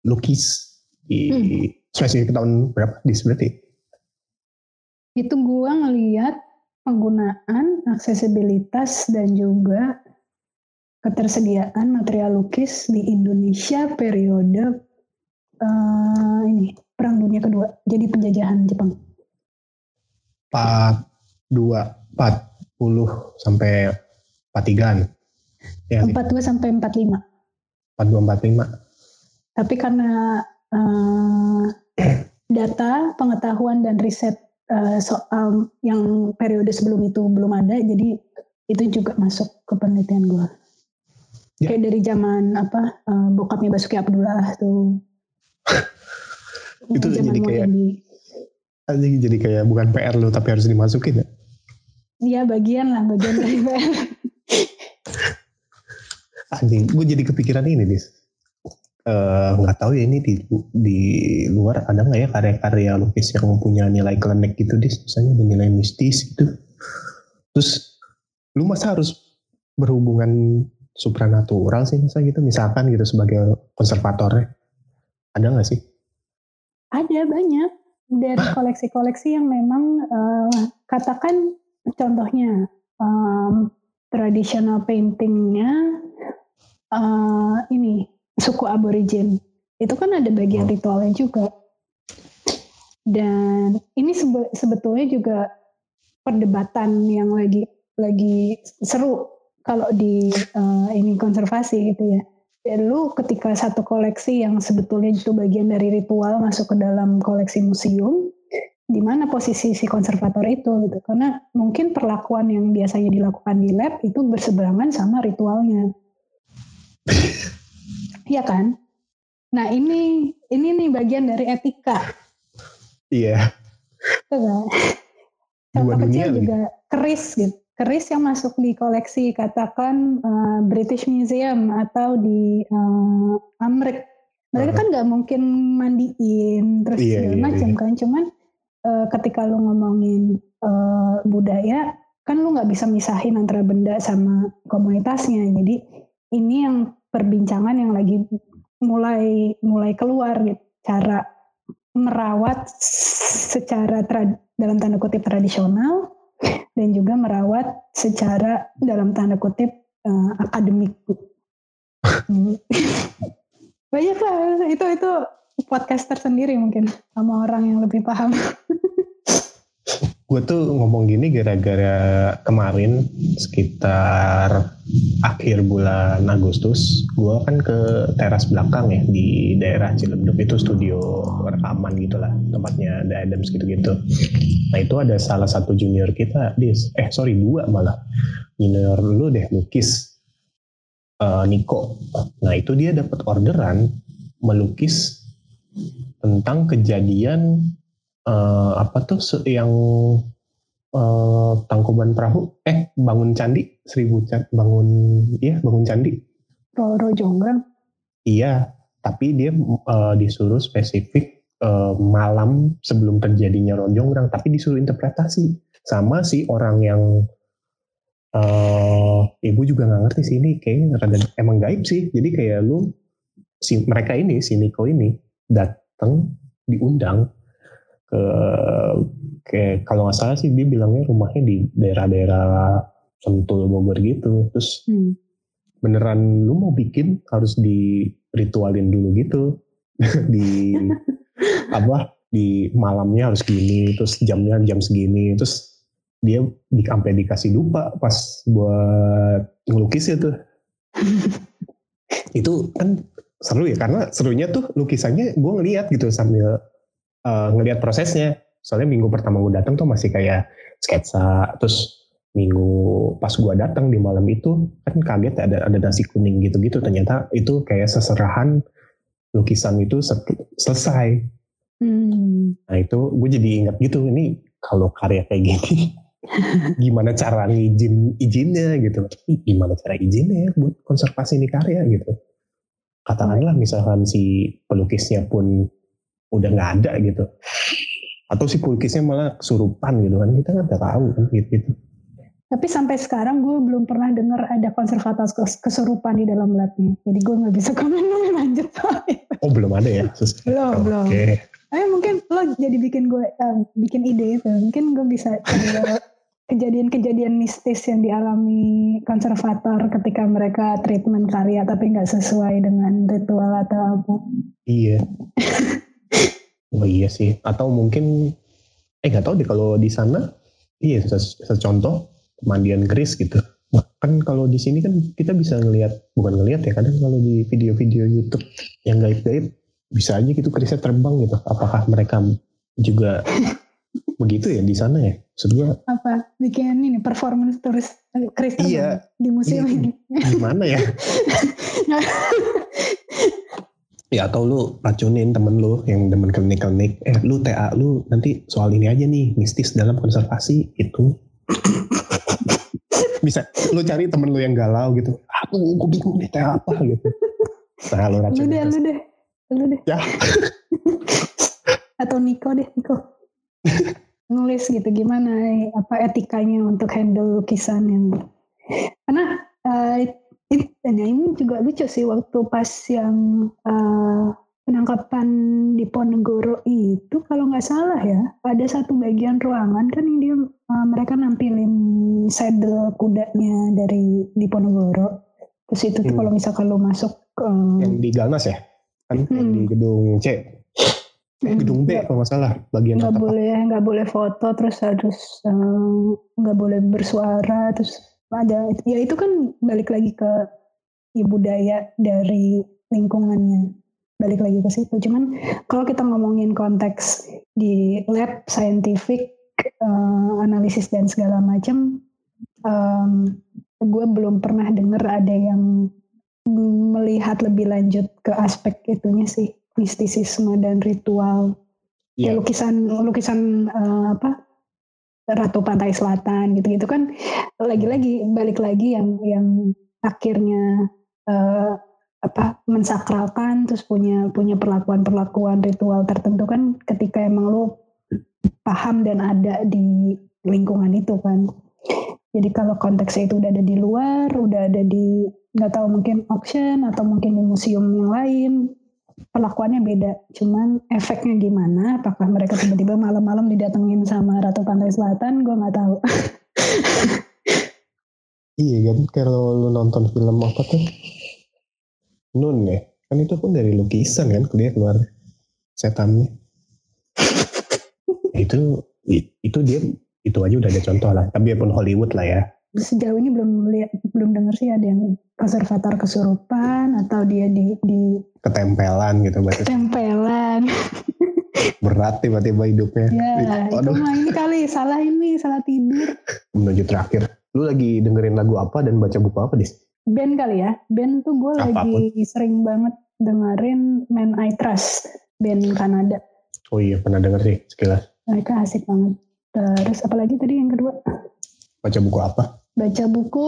lukis di Hmm. spesifik tahun berapa di berarti? Itu gue ngeliat penggunaan aksesibilitas dan juga ketersediaan material lukis di Indonesia periode eh, ini Perang Dunia Kedua, jadi penjajahan Jepang. 42 40 sampai 43an. Ya, 42 sampai 45. 42 45. Tapi karena eh, data, pengetahuan dan riset eh, soal yang periode sebelum itu belum ada, jadi itu juga masuk ke penelitian gue. Ya. Kayak dari zaman apa eh, bokapnya Basuki Abdullah tuh. Itu jadi kayak-. Anjing, jadi kayak bukan PR lu tapi harus dimasukin ya. Iya bagian lah, bagian dari PR. Anjing, gue jadi kepikiran ini, Dis. Eh, nggak tahu ya ini di di luar ada nggak ya karya-karya lukis yang punya nilai klenek gitu dis? Misalnya ada nilai mistis gitu. Terus lu masa harus berhubungan supranatural sih masa gitu? Misalkan gitu sebagai konservatornya. Ada nggak sih? Ada banyak. Dari koleksi-koleksi yang memang eh, katakan contohnya em, traditional paintingnya eh, ini suku aborigin itu kan ada bagian Oh. ritualnya juga dan ini sebe- sebetulnya juga perdebatan yang lagi lagi seru kalau di eh, ini konservasi gitu ya Ya, lu ketika satu koleksi yang sebetulnya itu bagian dari ritual masuk ke dalam koleksi museum, di mana posisi si konservator itu gitu. Karena mungkin perlakuan yang biasanya dilakukan di lab itu berseberangan sama ritualnya. Iya kan? Nah, ini ini nih bagian dari etika. iya Tuh kan? Dua Contoh dunia kecil juga keris gitu. Keris yang masuk di koleksi katakan eh, British Museum atau di eh, Amrik. Mereka Uh-huh. kan nggak mungkin mandiin terus Iya, segala iya, macam kan. Cuman eh, ketika lu ngomongin eh, budaya kan lu nggak bisa misahin antara benda sama komunitasnya. Jadi ini yang perbincangan yang lagi mulai mulai keluar gitu. Cara merawat secara trad- dalam tanda kutip tradisional dan juga merawat secara dalam tanda kutip eh, akademik. Banyak lah itu itu podcast tersendiri mungkin sama orang yang lebih paham. gue tuh ngomong gini gara-gara kemarin sekitar akhir bulan Agustus gue kan ke teras belakang ya di daerah Ciledug. Itu studio rekaman gitulah tempatnya The Adams gitu-gitu. Nah itu ada salah satu junior kita dis. Eh sorry dua malah. Junior lu deh lukis. Eh, Niko. Nah itu dia dapat orderan melukis tentang kejadian eh, apa tuh yang eh, tangkuban perahu? Eh bangun candi seribu candi bangun iya bangun candi. Roro Jonggrang. iya tapi dia eh, disuruh spesifik eh, malam sebelum terjadinya ronjonggrang tapi disuruh interpretasi. Sama si orang yang eh ibu juga nggak ngerti sih ini kayaknya rada emang gaib sih. Jadi kayak lu si mereka ini si Niko ini datang diundang ke kayak kalau nggak salah sih dia bilangnya rumahnya di daerah-daerah Sentul Bogor gitu. Terus Hmm. beneran lu mau bikin harus di ritualin dulu gitu. Di apa di malamnya harus gini terus jamnya jam segini. Terus dia di sampai dikasih lupa pas buat ngelukis itu. Itu kan seru ya karena serunya tuh lukisannya gue ngeliat gitu sambil uh, ngeliat prosesnya. Soalnya minggu pertama gue datang tuh masih kayak sketsa. Terus minggu pas gue datang di malam itu kan kaget ada ada nasi kuning gitu-gitu. Ternyata itu kayak seserahan lukisan itu se- selesai. Hmm. nah itu gue jadi ingat gitu ini kalau karya kayak gini gimana cara ngizin izinnya gitu. Gimana cara izinnya ya buat konservasi ini karya gitu. Katakanlah misalkan si pelukisnya pun udah nggak ada gitu atau si pelukisnya malah kesurupan gitu kan kita nggak tahu kan gitu, gitu. Tapi sampai sekarang gue belum pernah dengar ada konservator kes- kesurupan di dalam labnya. Jadi gue nggak bisa komen lebih lanjut oh belum ada ya? Belum, belum. oke Tapi mungkin lo jadi bikin gue eh, bikin ide itu. Mungkin gue bisa kejadian-kejadian mistis yang dialami konservator ketika mereka treatment karya tapi nggak sesuai dengan ritual atau apa. Iya. oh iya sih. Atau mungkin eh nggak tahu deh kalau di sana iya se- secontoh pemandian keris gitu. Nah, kan kalau di sini kan kita bisa ngelihat bukan ngelihat ya kadang kalau di video-video YouTube yang gaib-gaib bisa aja gitu kerisnya terbang gitu. Apakah mereka juga begitu ya di sana ya? Maksud gua apa bikin ini performance terus eh, Chris terbang Iya. di museum Iya. ini gimana ya? ya atau lu racunin temen lu yang demen klinik-klinik. Eh lu TA lu nanti soal ini aja nih mistis dalam konservasi itu bisa lu cari temen lu yang galau gitu. Aku gue bingung nih TA apa gitu. Nah lu lu racunin deh lu deh. Lu deh. Ya. atau Niko deh Niko. Nulis gitu gimana eh, apa etikanya untuk handle lukisan yang karena eh, it- nah ini juga lucu sih waktu pas yang eh, penangkapan di Ponegoro itu kalau nggak salah ya ada satu bagian ruangan kan yang dia eh, mereka nampilin saddle kudanya dari di Ponegoro terus itu tuh Hmm. kalau misalkan lo masuk eh, yang di Galnas ya kan yang Hmm. di gedung C eh, Hmm. gedung B kalau nggak salah bagian nggak boleh nggak boleh foto terus harus eh, nggak boleh bersuara terus ada. Ya itu kan balik lagi ke ya, budaya dari lingkungannya. Balik lagi ke situ. Cuman kalau kita ngomongin konteks di lab scientific eh, analisis dan segala macam em, gue belum pernah dengar ada yang melihat lebih lanjut ke aspek itunya sih mistisisme dan ritual. Ya Iya. lukisan lukisan eh, apa Ratu Pantai Selatan gitu-gitu kan lagi-lagi balik lagi yang yang akhirnya eh, apa mensakralkan terus punya punya perlakuan-perlakuan ritual tertentu kan ketika emang lo paham dan ada di lingkungan itu kan. Jadi kalau konteksnya itu udah ada di luar udah ada di nggak tahu mungkin auction atau mungkin di museum yang lain perlakuannya beda. Cuman efeknya gimana? Apakah mereka tiba-tiba malam-malam didatengin sama Ratu Pantai Selatan? Gue nggak tahu. Iya kan kalau lu nonton film apa tuh Nun ya kan itu pun dari lukisan kan dia keluar setannya itu itu dia itu aja udah ada contoh lah tapi pun Hollywood lah ya Sejauh ini belum lihat, belum dengar sih ada yang konservator kesurupan atau dia di, di ketempelan gitu berarti tempelan. berat tiba-tiba hidupnya Ya, itu mah ini kali salah ini salah tidur. menuju terakhir lu lagi dengerin lagu apa dan baca buku apa dis Band kali ya. Band tuh gue lagi sering banget dengerin Man I Trust. Band Kanada. oh iya pernah denger sih sekilas Mereka asik banget. Terus apalagi tadi yang kedua? baca buku apa baca buku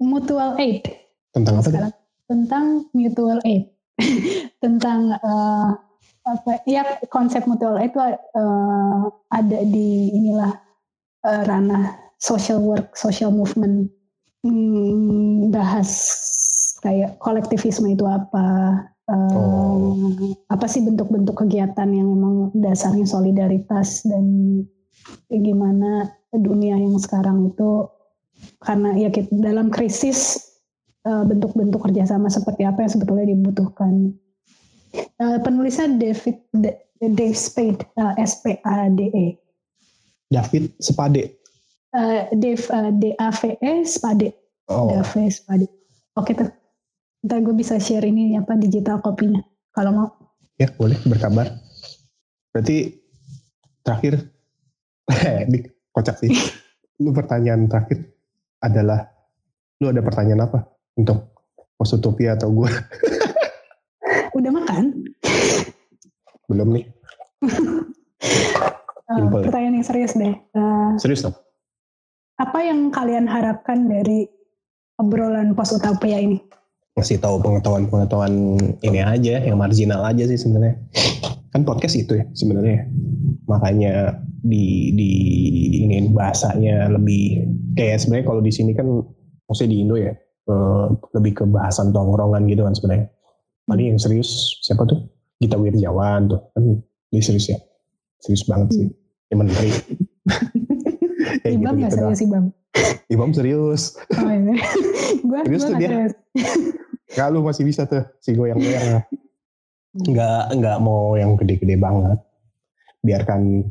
Mutual Aid. Tentang apa sekarang tentang mutual aid. Tentang eh, apa ya konsep mutual aid itu eh, ada di inilah eh, ranah social work social movement. Hmm, bahas kayak kolektivisme itu apa Oh. apa sih bentuk-bentuk kegiatan yang memang dasarnya solidaritas dan gimana dunia yang sekarang itu karena ya kita dalam krisis eh, bentuk-bentuk kerjasama seperti apa yang sebetulnya dibutuhkan. Eh, penulisnya David Dave Spade, eh, S P A D E. David Sepade Eh, Dave D A V E Spade, oh Dave Spade. Oke tuh, ntar gue bisa share ini apa digital kopinya kalau mau. ya boleh berkabar berarti terakhir kocak sih lu pertanyaan terakhir adalah lu ada pertanyaan apa untuk Posutopia atau gue Udah makan? belum nih Simple. pertanyaan yang serius deh. Eh, serius dong apa yang kalian harapkan dari obrolan pos utopia ini? ngasih tahu pengetahuan-pengetahuan ini aja yang marginal aja sih sebenarnya kan podcast itu ya sebenarnya makanya di di ini bahasanya lebih kayak sebenarnya kalau di sini kan maksudnya di Indo ya eh, lebih ke bahasan tongkrongan gitu kan sebenarnya paling yang serius siapa tuh Gita Wirjawan tuh kan dia serius ya serius banget sih ya menteri Kayak Ibam nggak gitu-gitu doang. serius Ibam? Ibam serius Oh iya. gue Serius gue tuh dia. serius. Kalau masih bisa tuh si goyang-goyang. nggak nggak mau yang gede-gede banget biarkan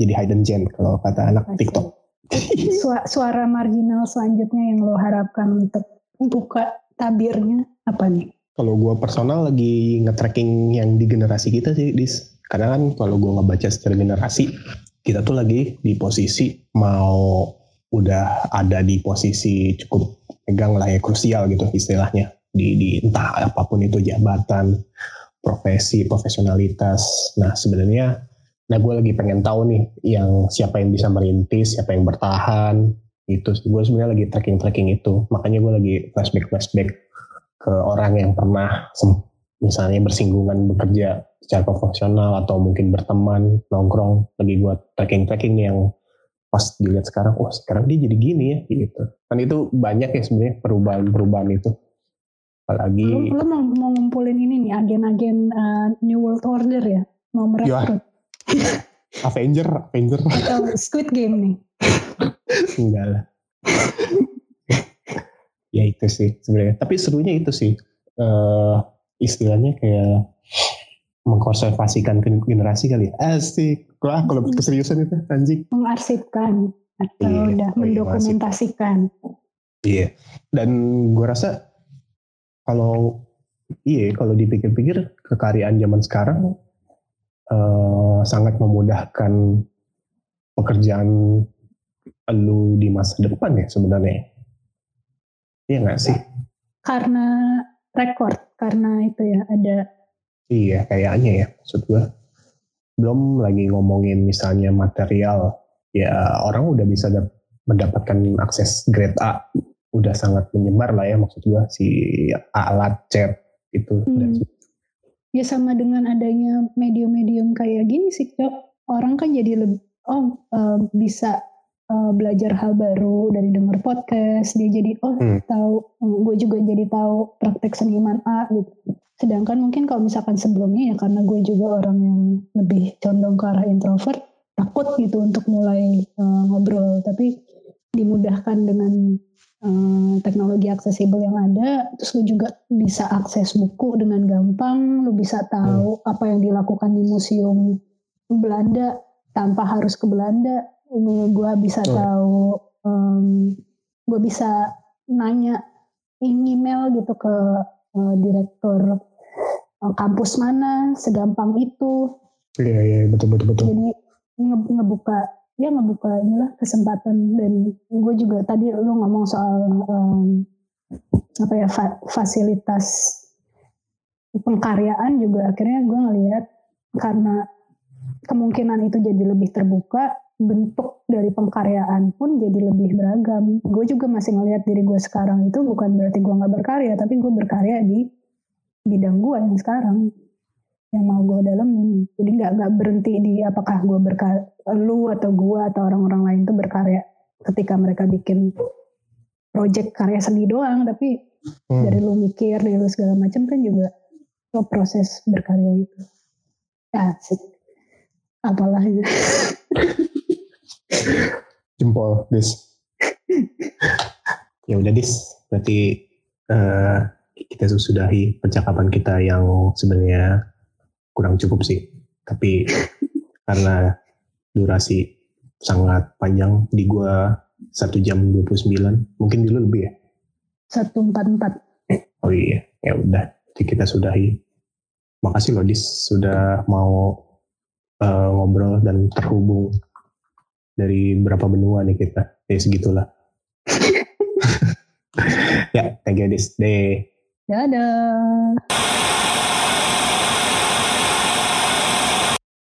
jadi hidden gem kalau kata anak Asik. TikTok Sua- suara marginal selanjutnya yang lo harapkan untuk buka tabirnya apa nih? kalau gue personal lagi nge-tracking yang di generasi kita sih dis karena kan kalau gue ngebaca secara generasi kita tuh lagi di posisi mau udah ada di posisi cukup pegang lah ya krusial gitu istilahnya di, di entah apa pun itu jabatan profesi profesionalitas. Nah sebenarnya nah gue lagi pengen tahu nih yang siapa yang bisa merintis siapa yang bertahan. Itu gue sebenarnya lagi tracking tracking itu. Makanya gue lagi flashback flashback ke orang yang pernah misalnya bersinggungan bekerja secara profesional atau mungkin berteman nongkrong. Lagi gue tracking tracking yang pas dilihat sekarang wah sekarang dia jadi gini ya gitu. Kan itu banyak ya sebenarnya perubahan-perubahan itu apalagi Lo, lo mau, mau ngumpulin ini nih agen-agen uh, New World Order ya? Mau merekrut Avenger Avenger. Atau Squid Game nih? enggak lah. Ya itu sih sebenarnya. Tapi serunya itu sih eh istilahnya kayak mengkonservasikan gen- generasi kali ya? Asik. Wah kalau keseriusan itu anjing. Mengarsipkan atau Iya, udah oh iya, mendokumentasikan. Iya. Dan gue rasa kalau iya kalau dipikir-pikir kekaryaan zaman sekarang eh, sangat memudahkan pekerjaan lu di masa depan ya sebenarnya. Iya nggak sih? Karena rekor, karena itu ya ada Iya kayaknya ya maksud gue. Belum lagi ngomongin misalnya material. Ya orang udah bisa dap- mendapatkan akses grade A. Udah sangat menyebar lah ya maksud gue si alat chat itu. Hmm. dan ya sama dengan adanya medium-medium kayak gini sih Cok. orang kan jadi lebih oh eh, bisa eh, belajar hal baru dari denger podcast dia jadi oh Hmm. tahu gue juga jadi tahu praktek seniman A gitu sedangkan mungkin kalau misalkan sebelumnya ya karena gue juga orang yang lebih condong ke arah introvert takut gitu untuk mulai eh, ngobrol tapi dimudahkan dengan eh, teknologi aksesibel yang ada terus lu juga bisa akses buku dengan gampang lu bisa tahu apa yang dilakukan di museum Belanda tanpa harus ke Belanda gue bisa Hmm. tahu gue bisa nanya email gitu ke eh, direktur eh, kampus mana segampang itu Iya iya betul betul betul. jadi nge- ngebuka ya ngebuka inilah kesempatan dan gue juga tadi lu ngomong soal em, apa ya fa- fasilitas pengkaryaan juga akhirnya gue ngelihat karena kemungkinan itu jadi lebih terbuka bentuk dari pengkaryaan pun jadi lebih beragam. Gue juga masih ngelihat diri gue sekarang itu bukan berarti gue nggak berkarya tapi gue berkarya di bidang gue yang sekarang yang mau gue dalemin. Jadi nggak nggak berhenti di apakah gue berkarya lu atau gue atau orang-orang lain tuh berkarya ketika mereka bikin project karya seni doang tapi Hmm. dari lu mikir dari lu segala macam kan juga lo proses berkarya itu asik apalah itu Jempol dis. ya udah dis. Berarti eh, kita sudahi percakapan kita yang sebenarnya kurang cukup sih. Tapi karena durasi sangat panjang. Di gua satu jam 29 mungkin dulu lebih ya? Satu empat empat. Oh iya ya udah. Jadi kita sudahi. Makasih loh Dis sudah mau eh, ngobrol dan terhubung dari berapa benua nih kita. Ya segitulah. Ya thank you Dis. Deh. Dadah